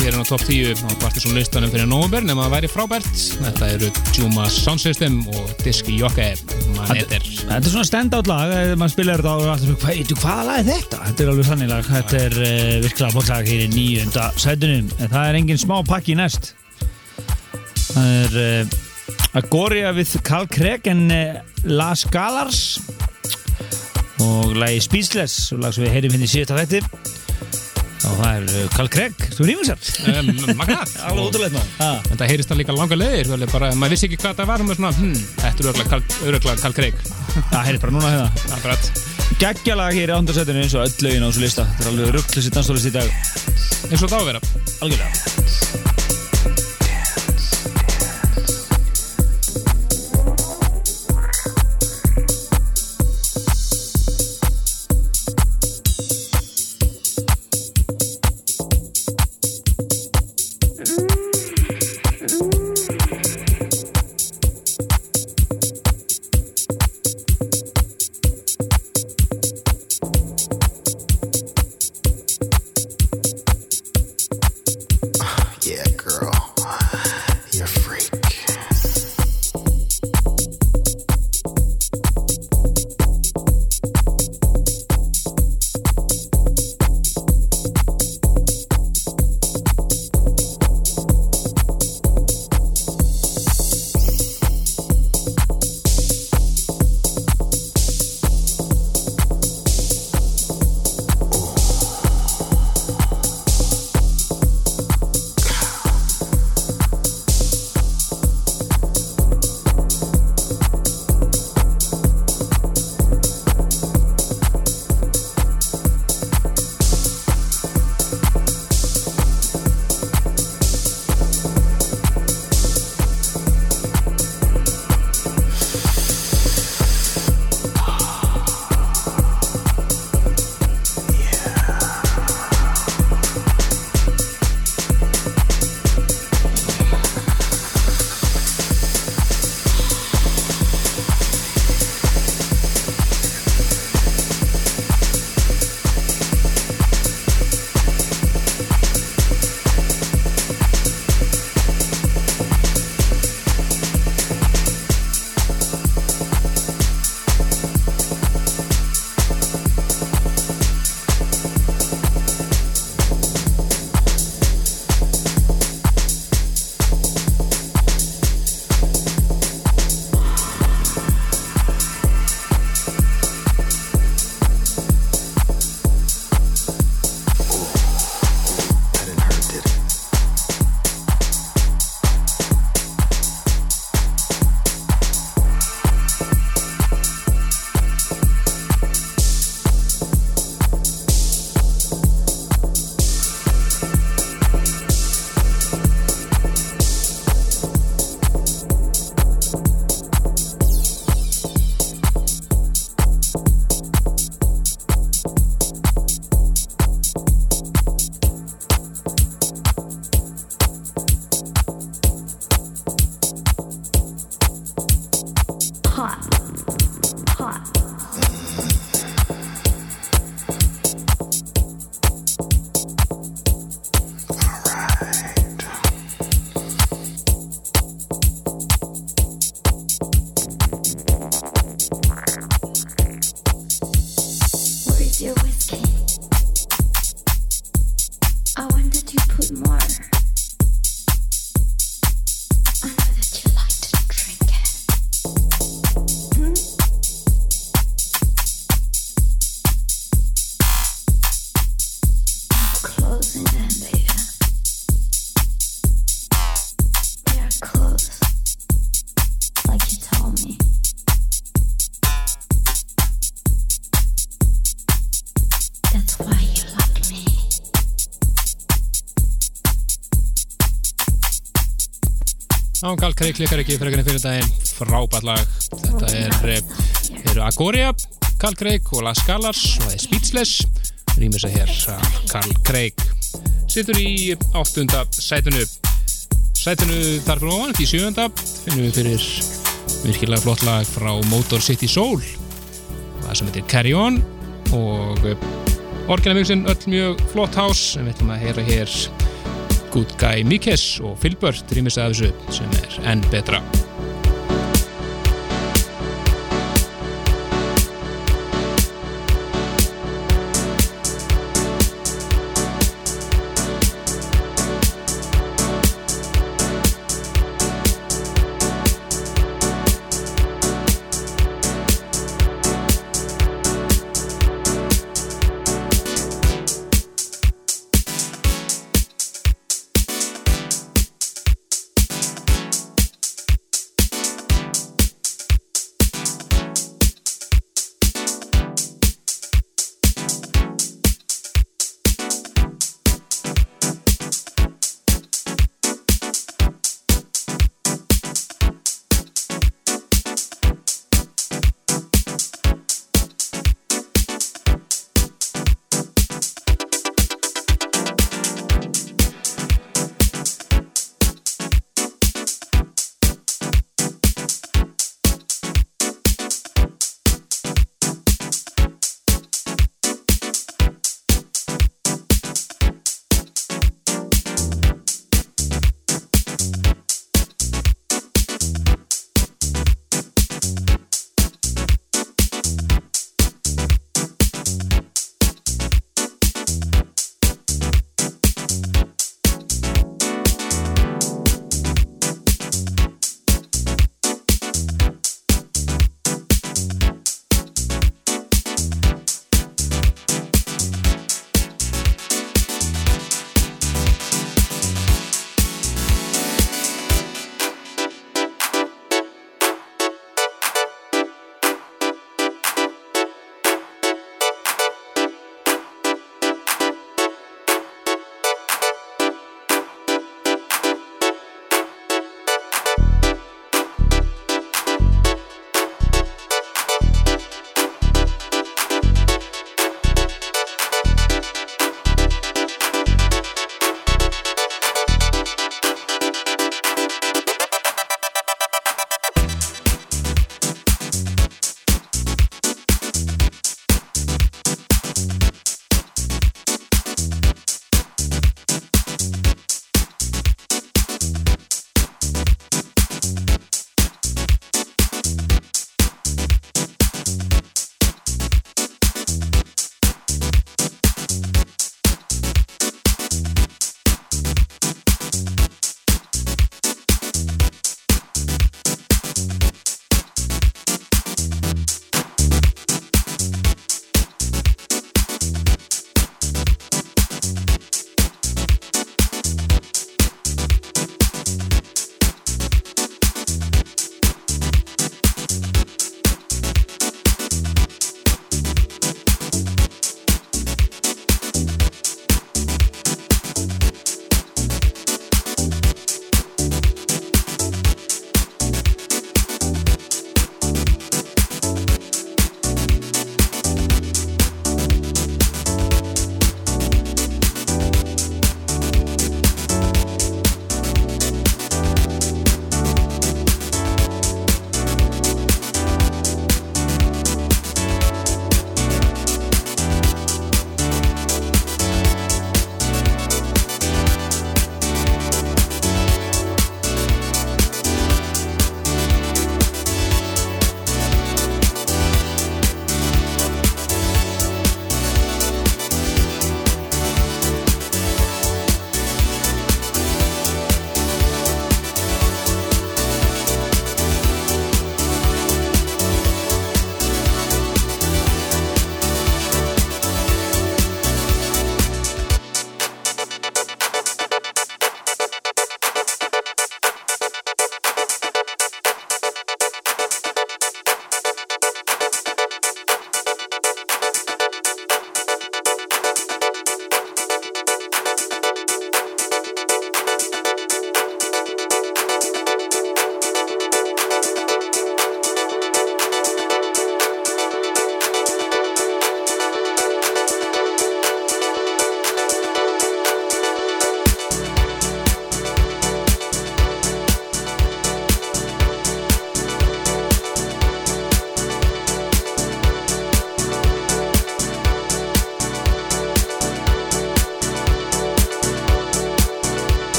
hér inn á top 10 á Partisan listanum fyrir november nema að væri frábært. Þetta eru Juma Sound System og Diski Jokke Maneter. Þetta er svona stand-out lag, ef maður spilar þetta á og alltaf veitu, hvaða lag er þetta? Þetta er alveg þannig lag, þetta er uh, virkilega bótt lag hér í nýjunda sætunum, en það er engin smá pakki næst. Það er uh, Agoria with Carl Craig en uh, Las Galars og lagi Speechless, lag sem við heyrim hérna í síðasta þætti. Það er Carl Craig, þú rýmur sér. Um, Magnað. En það heyrist það líka langa leiðir, er maður vissi ekki hvað það var, svona, hm, þetta er öruglega Karl Craig. Það heyrist bara núna hérna. Geggjalag hér í ándarsætunum eins og öll lögin á þessu lista. Þetta er alveg rugglist í danstólist í dag. Eins og það á að vera. Algjörlega. When did you put more? Kreik klikkar ekki fyrir fyrir daginn frábært lag. Þetta er, eh, eru Agoria Karl Kreik og Las Galars og það er Speechless. Rýmur sig hér að Karl Kreik situr í áttunda sætunu sætunu þar fyrir ofan, í sjöunda finnum við fyrir virkilega flott lag frá Motor City Soul. Það sem heitir Carry On og orginamixin öll mjög flott hás en við ætlum að heyra hér Good Guy Mikes og Filbert rýmis að þessu sem er enn betra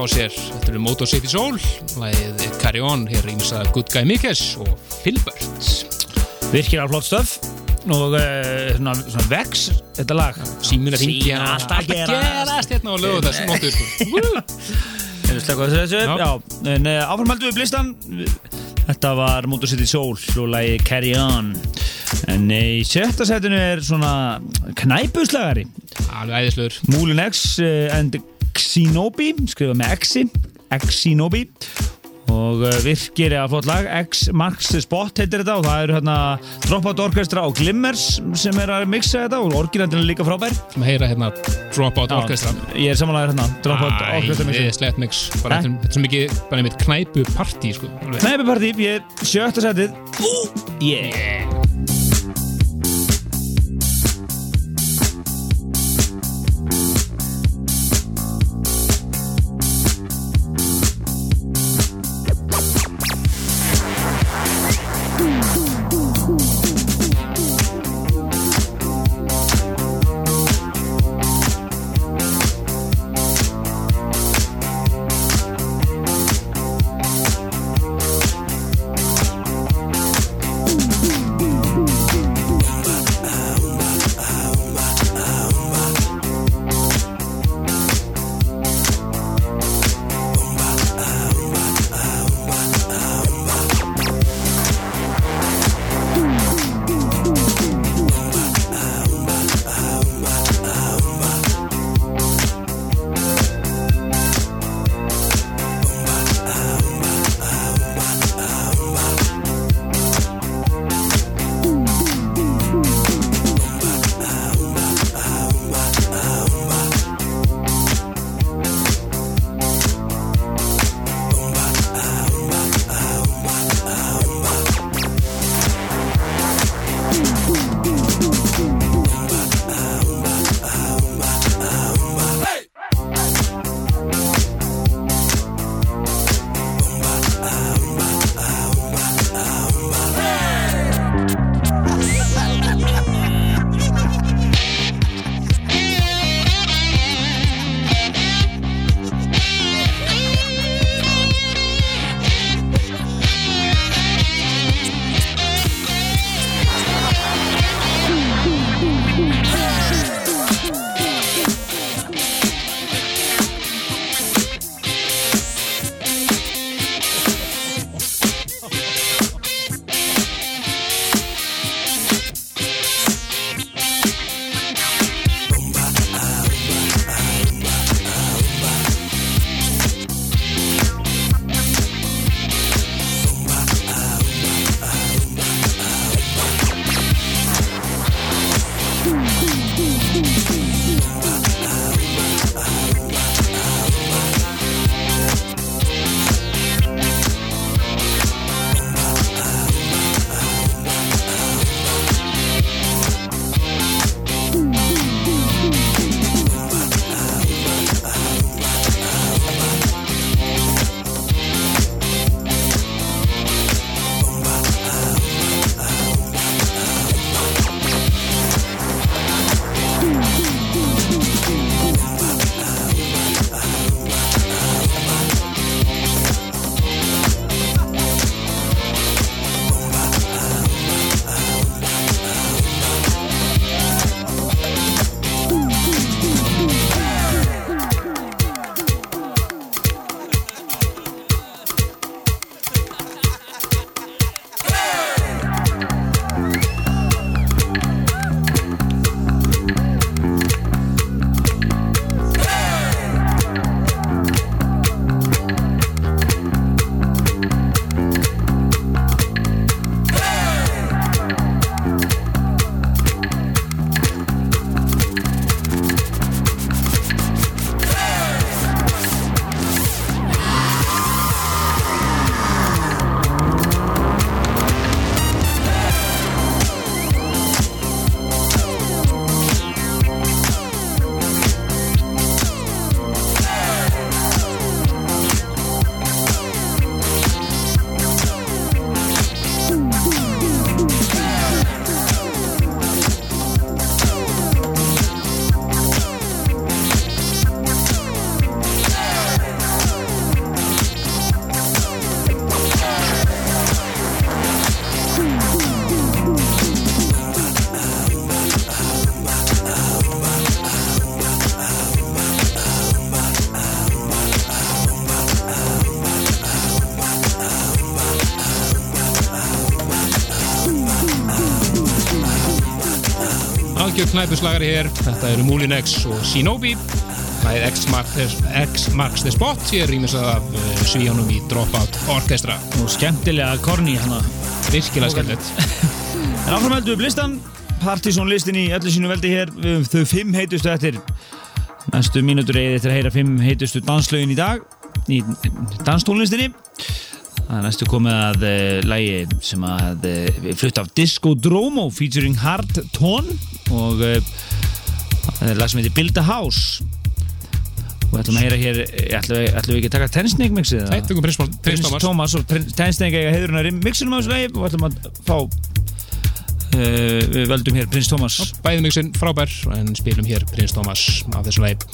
Á, eða þá sér, þetta eru Motor City Soul, lagið Carry On, hér er ímsa Good Guy Mikes og Filbert. Virkilega flott stöf og uh, svona, svona vex þetta lag Síminn að Síminn alltaf gerast. hérna og lögu þessu nóttu, sko. Woo! Erum slaka á þessu? Uh, áframhaldum við blistan Þetta var Motor City Soul og lagi Carry On En í sjötta setinu er svona knæpuslagari Alveg æðislegur. Moulin X and Xenobi skrifa með Xi Xenobi og uh, virkir að flott lag X Marks the Spot heitir þetta og það eru hérna Dropout Orchestra og Glimmers sem er að mixa þetta og orginandinn er líka frábær Sem heyra hérna Dropout Orchestra. Ég er samanlega hérna Dropout Orchestra mixi Æðislegt mix. Bara þetta er- er svo mikið, bara einmitt knæpu partí, sko. Alveg. Knæpupartí, ég er sjötta setið Yeah knæpuslagari hér. Þetta eru Moulin X og Shinobi. Það er X marks, the- spot. Er rýmis af uh, svíjónum í Dropout Orkestra. Og skemmtilega korni hana. Virkilega skemmtilegt. En áfram heldum við listan. Partizón listin í öllu sínu veldi hér. Þau fimm heitustu eftir næstu mínútur eða eftir að heyra fimm heitustu danslögin í dag í danstónlistinni. Það er næstu komið að uh, lægi sem að uh, flutt af Disco Dromo featuring Hard Tone og uh, það er lag sem heitir Build a House og við ætlum að heyra hér eh, ætlum við, ætlum við ekki að taka Tensnake mixið? Nei, tökum Prins, Prins Prins Thomas. Thomas og Tensnake eiga heiðurinn að mixinum á þessu lagi og ætlum að fá uh, við völdum hér Prins Thomas Bæði mixin frábær en spilum hér Prins Thomas af þessu leið.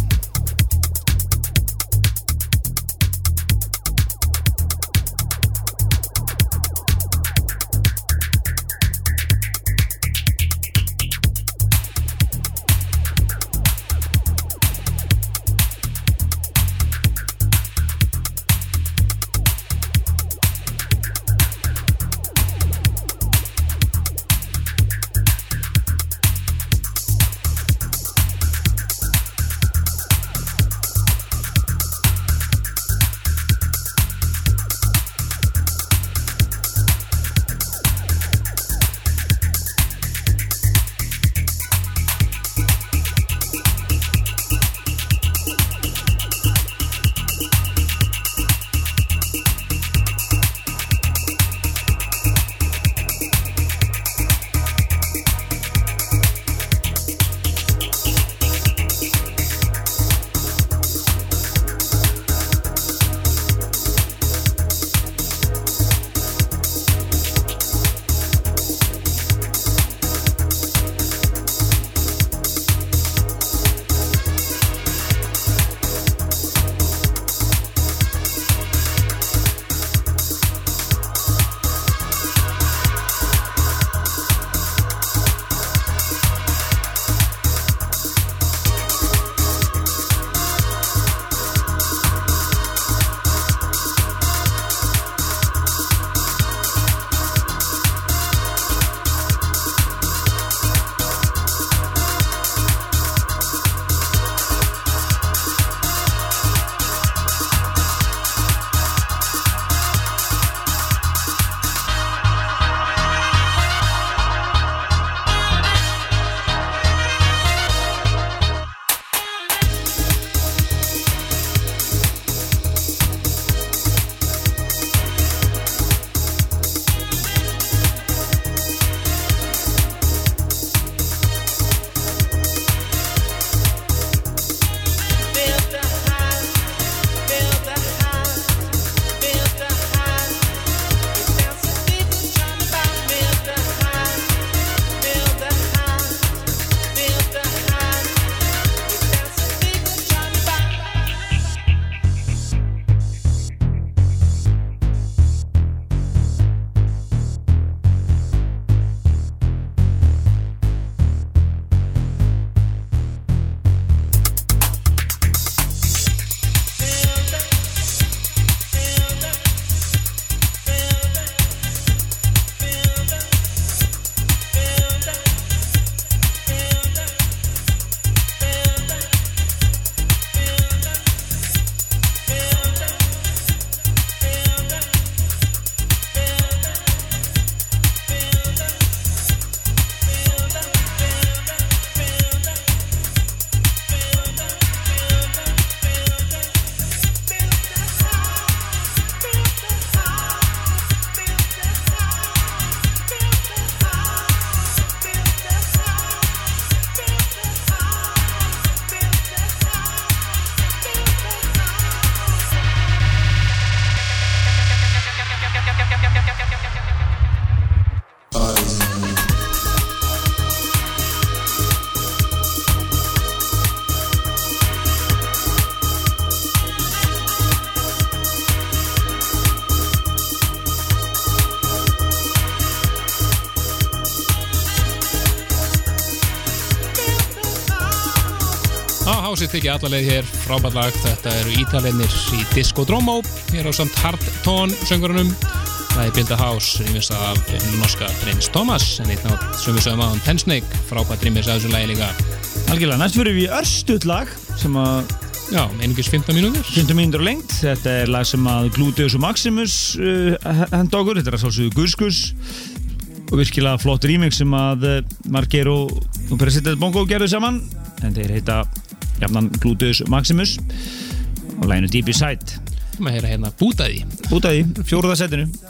Hásið þykja allarleið hér, frábært lag. Þetta eru ítalennir í Disco Dromo hér á samt Hard Tone söngurunum Það er Build a House, rýmis af norska Prins Thomas, en sögum á hann Ten Snake, frábært rýmis af þessu lagi líka. Algjörlega, næst fyrir við örstuð lag sem að Já, einungis 15 mínútur. 15 mínútur lengt. Þetta er lag sem að Gluteus og Maximus uh, henda okkur, þetta er að sálsögðu Guskus. Og virkilega flott remix sem að uh, Marger og, og President Bongo gerðu saman. En þeir heita jafnan Gluteus Maximus. Og læginu Deep Inside. Maður heyra hérna bútaði. út af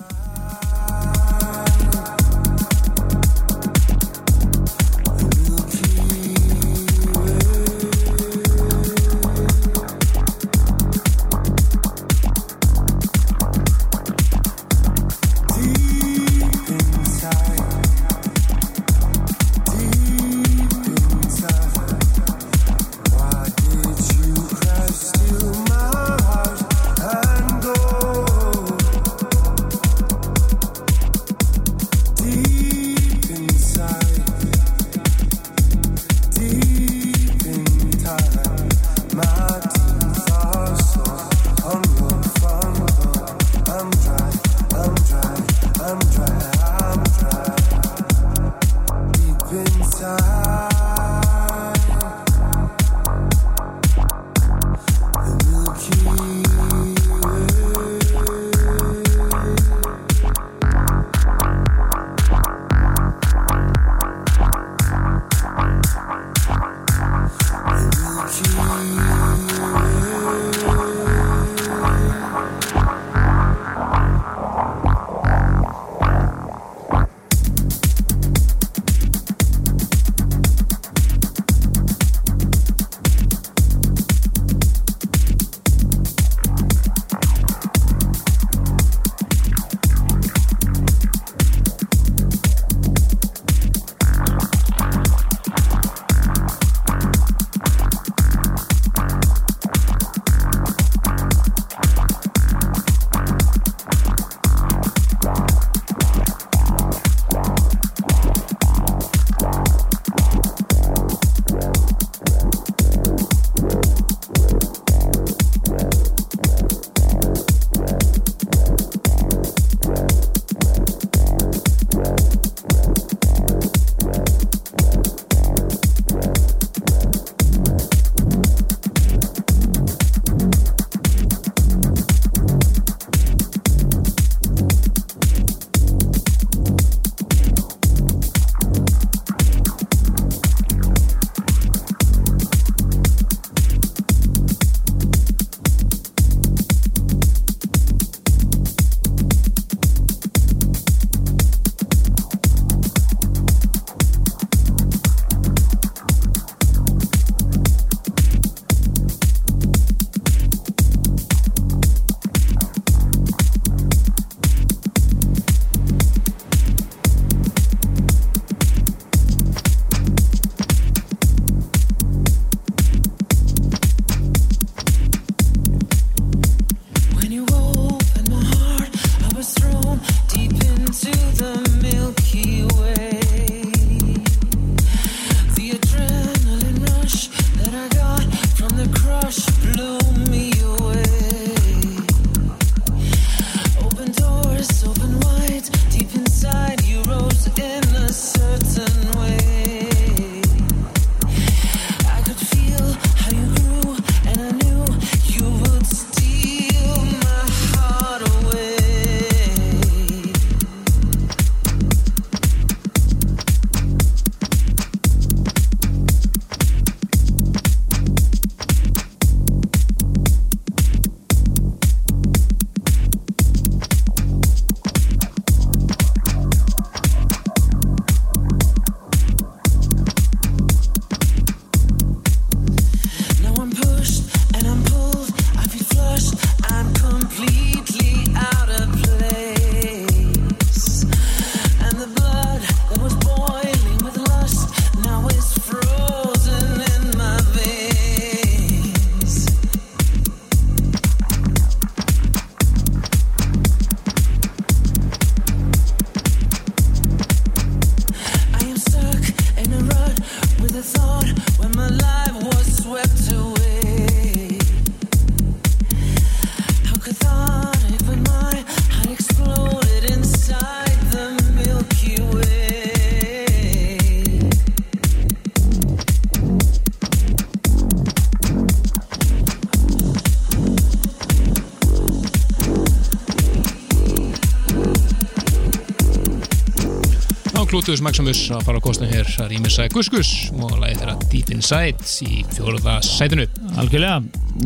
Plutus Maximus að fara á kostum hér að rýmisa Guskus og lagið þeirra Deep Inside í fjóruða sætinu. Algjörlega,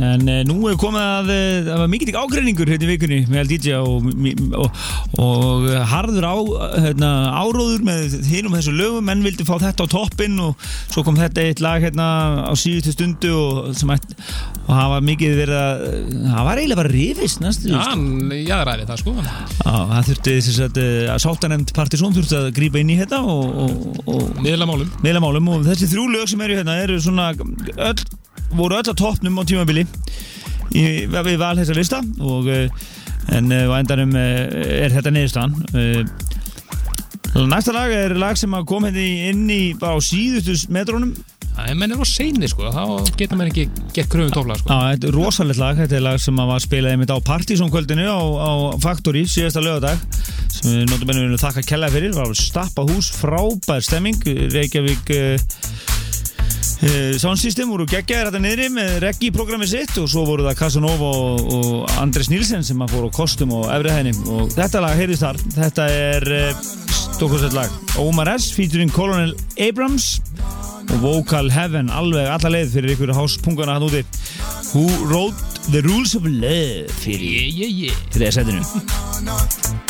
en e, nú er komið að e, það var mikill ágreiningur hérna í vikunni með DJ og, og, og harður á, hérna, áróður með hinum þessu lögum, menn vildi fá þetta á toppinn og svo kom þetta eitt lag hérna á síðustu stundu og, sem ætti, og það var mikið verið að það var eiginlega bara rifist næstu Já, sko. hann jaðræði það sko. Já, það þurfti þess að, að sáttanemnd Partisón þurfti að grípa inn í þetta og, og, og Miðlamálum meila málum. Og þessi þrjú lög sem eru hérna eru svona öll, voru öll á toppnum á tímabili í, við val þessa lista. Og eh, en eh, á endanum eh, er þetta niðurstaðan. Eh, næsta lag er lag sem að kom hérna inn í bara á síðustu metrónum Er menn er á seinni sko, þá geta menn ekki gett kröfum tófla sko. Já, þetta er rosalegt lag, þetta er lag sem að var spilað einmitt á Partísónkvöldinu á, á Factory síðasta lögadag sem við notum ennum þakka kella fyrir, var stappa hús frábær stemming, Reykjavík uh, Sound System voru geggjaðir þetta niðri með reggi programmi sitt og svo voru það Casanova og, og Andres Nilsen sem að fóru á kostum og efri hæðinni. Og þetta lag heyrðist þar, þetta er uh, stokkursett lag, Omar S featuring Colonel Abrams og Vocal Heaven alveg alla leið fyrir ykkur háspungana hann úti. Who wrote the rules of love fyrir Yeah, yeah, yeah. til þess setinu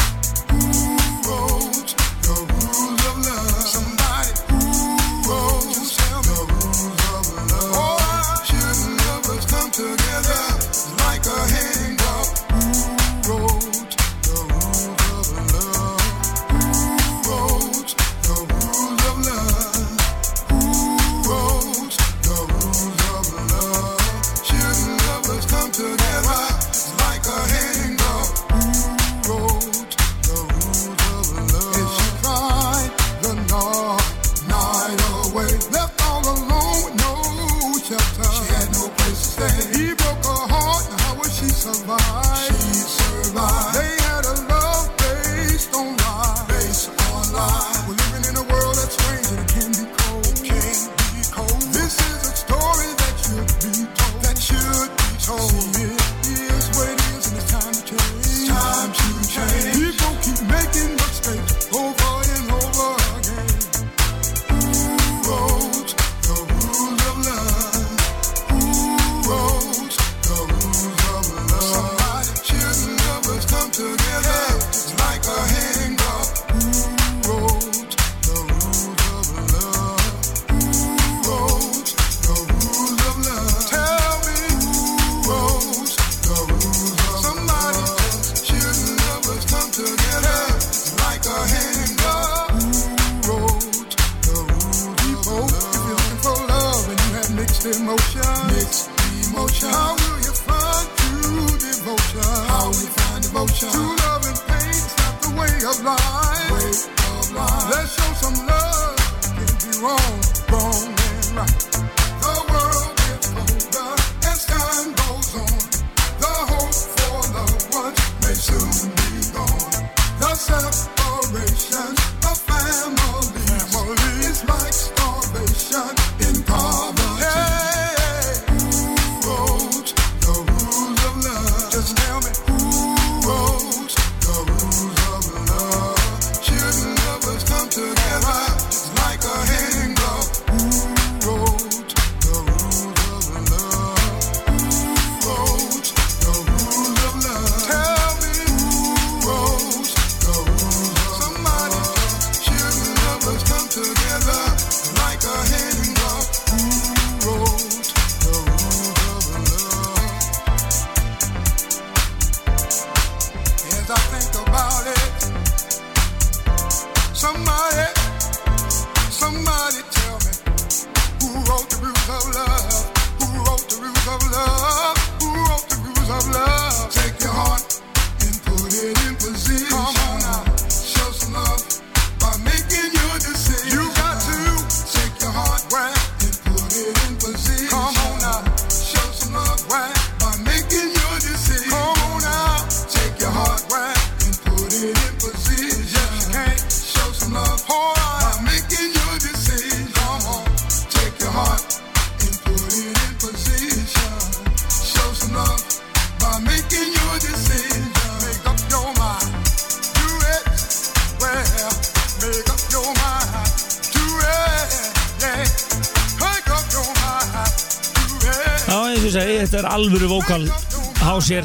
hásir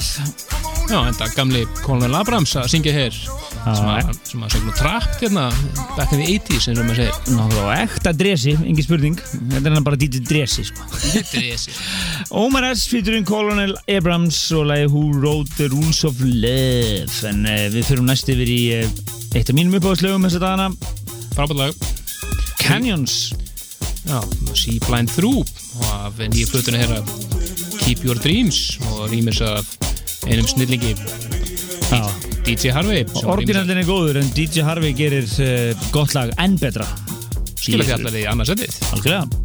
Já, enda gamli Colonel Abrams að syngja hér. Sem að, segja trapp hérna back in the 80s eins og maður segir. Náttúrulega ekta dresi, engin spurning. Þetta er hann bara DJ dresi sko. Omar S. featuring Colonel Abrams og lagi Who Wrote the Rules of Love. En uh, við fyrir næst yfir í uh, eitt af mínum uppáðslögum þess að dagana. Frábært lag. Canyons. Já, See Blind Through og af nýju plötuna hér Keep Your Dreams og rýmis af einum snillingi. Já. DJ Harvey. Orginallin er góður en DJ Harvey gerir uh, gott lag enn betra. Skilja allar í annarsettið Algjörlega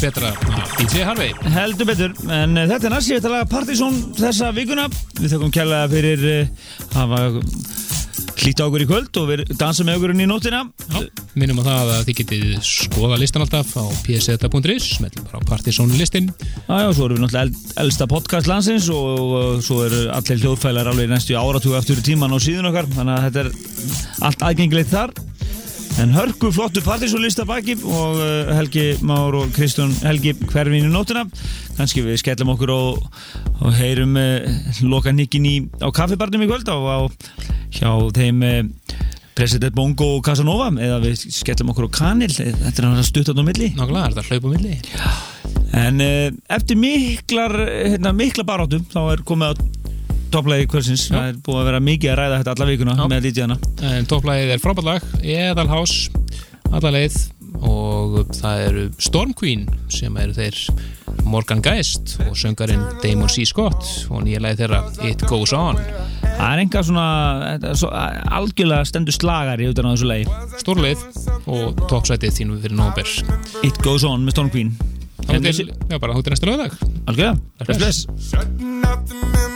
betra. DJ Harvey. Heldur betur, en uh, þetta er næst ég ætla að laga Partizón þessa vikuna. Við þökkum kærlega fyrir uh, hafa hlýtt á okkur í kvöld og við dansum með okkur inn í nóttina. Já, minnum á það að þið getið skoða listan alltaf á pseta.is smellum bara á Partizón listin Já, já, svo erum við náttúrulega eld, eldsta podcast landsins og, og svo eru allir hljóðfælar alveg næstu áratúi aftur í tíman á síðun okkar. Þannig að þetta er allt aðgengilegt þar en hörku flottu partysólista baki og uh, Helgi Már og Kristján Helgi hverfin í nótuna kannski við skellum okkur og, og heyrum uh, loka nikkin í á kaffibarnum í kvöld á, á hjá þeim uh, President Bongo og Casanova eða við skellum okkur á Kanil. Þetta er hann að stutta á milli. Nákvæmlega, er þetta hlaup á milli? En uh, eftir miklar, hérna, mikla barátum þá er komið að topplagi kvölsins, það er búið að vera mikið að ræða þetta alla vikuna Já. með DJ-ana En topplægið er frábært lag, Eðalhás, alla leið og það eru Storm Queen sem eru þeir Morgan Geist og söngarinn Damon C. Scott og nýja lagið þeirra It Goes On. Það er enga svona þetta er svo, algjörlega stendur slagari utan á þessu lagi Stórleið og toppsætið þínu fyrir nóber. It Goes On með Storm Queen Þá til, já bara, til næsta lögdag. Algjörlega, bless bless Shutting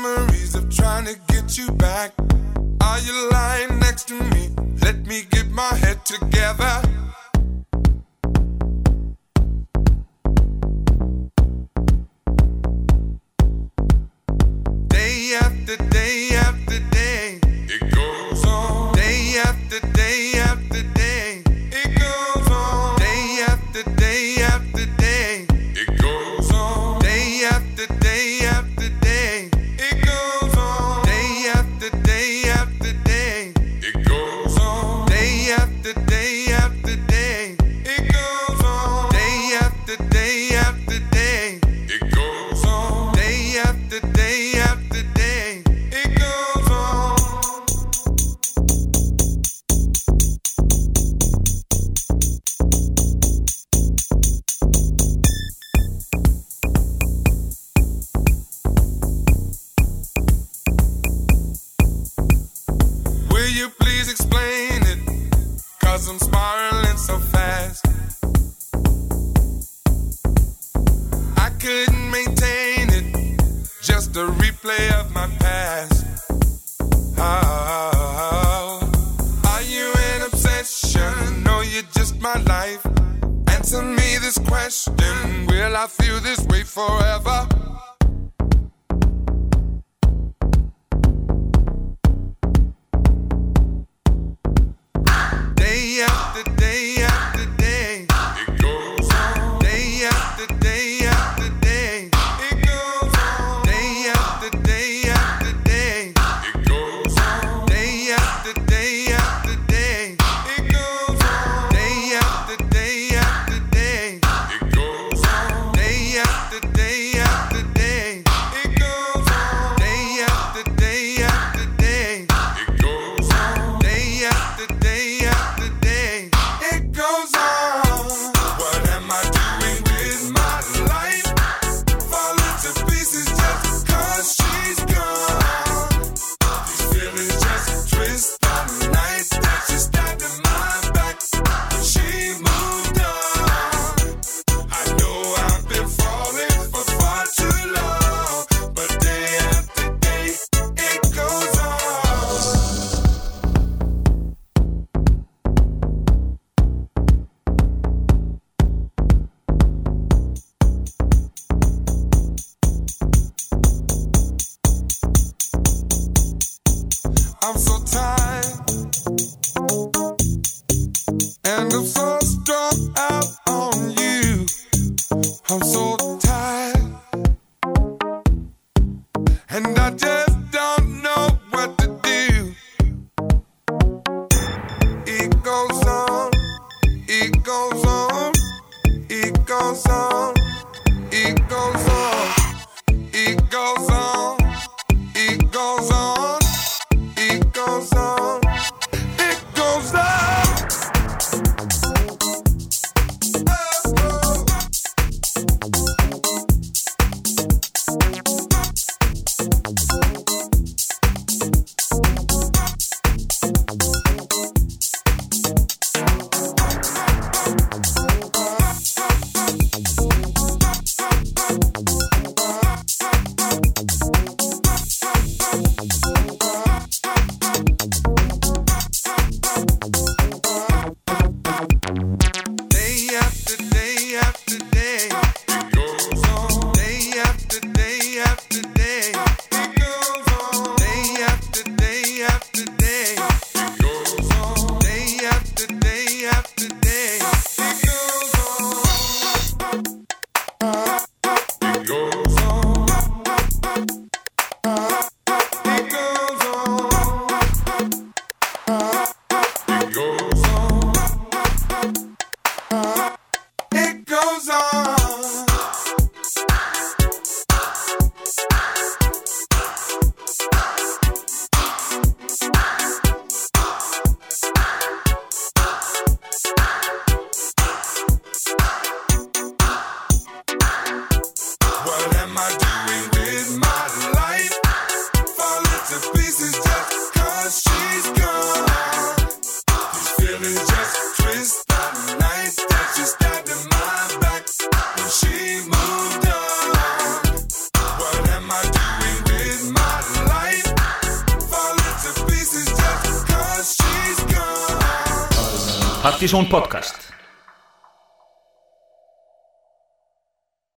the of trying to get you back. Are you lying next to me? Let me get my head together. Day after day after day,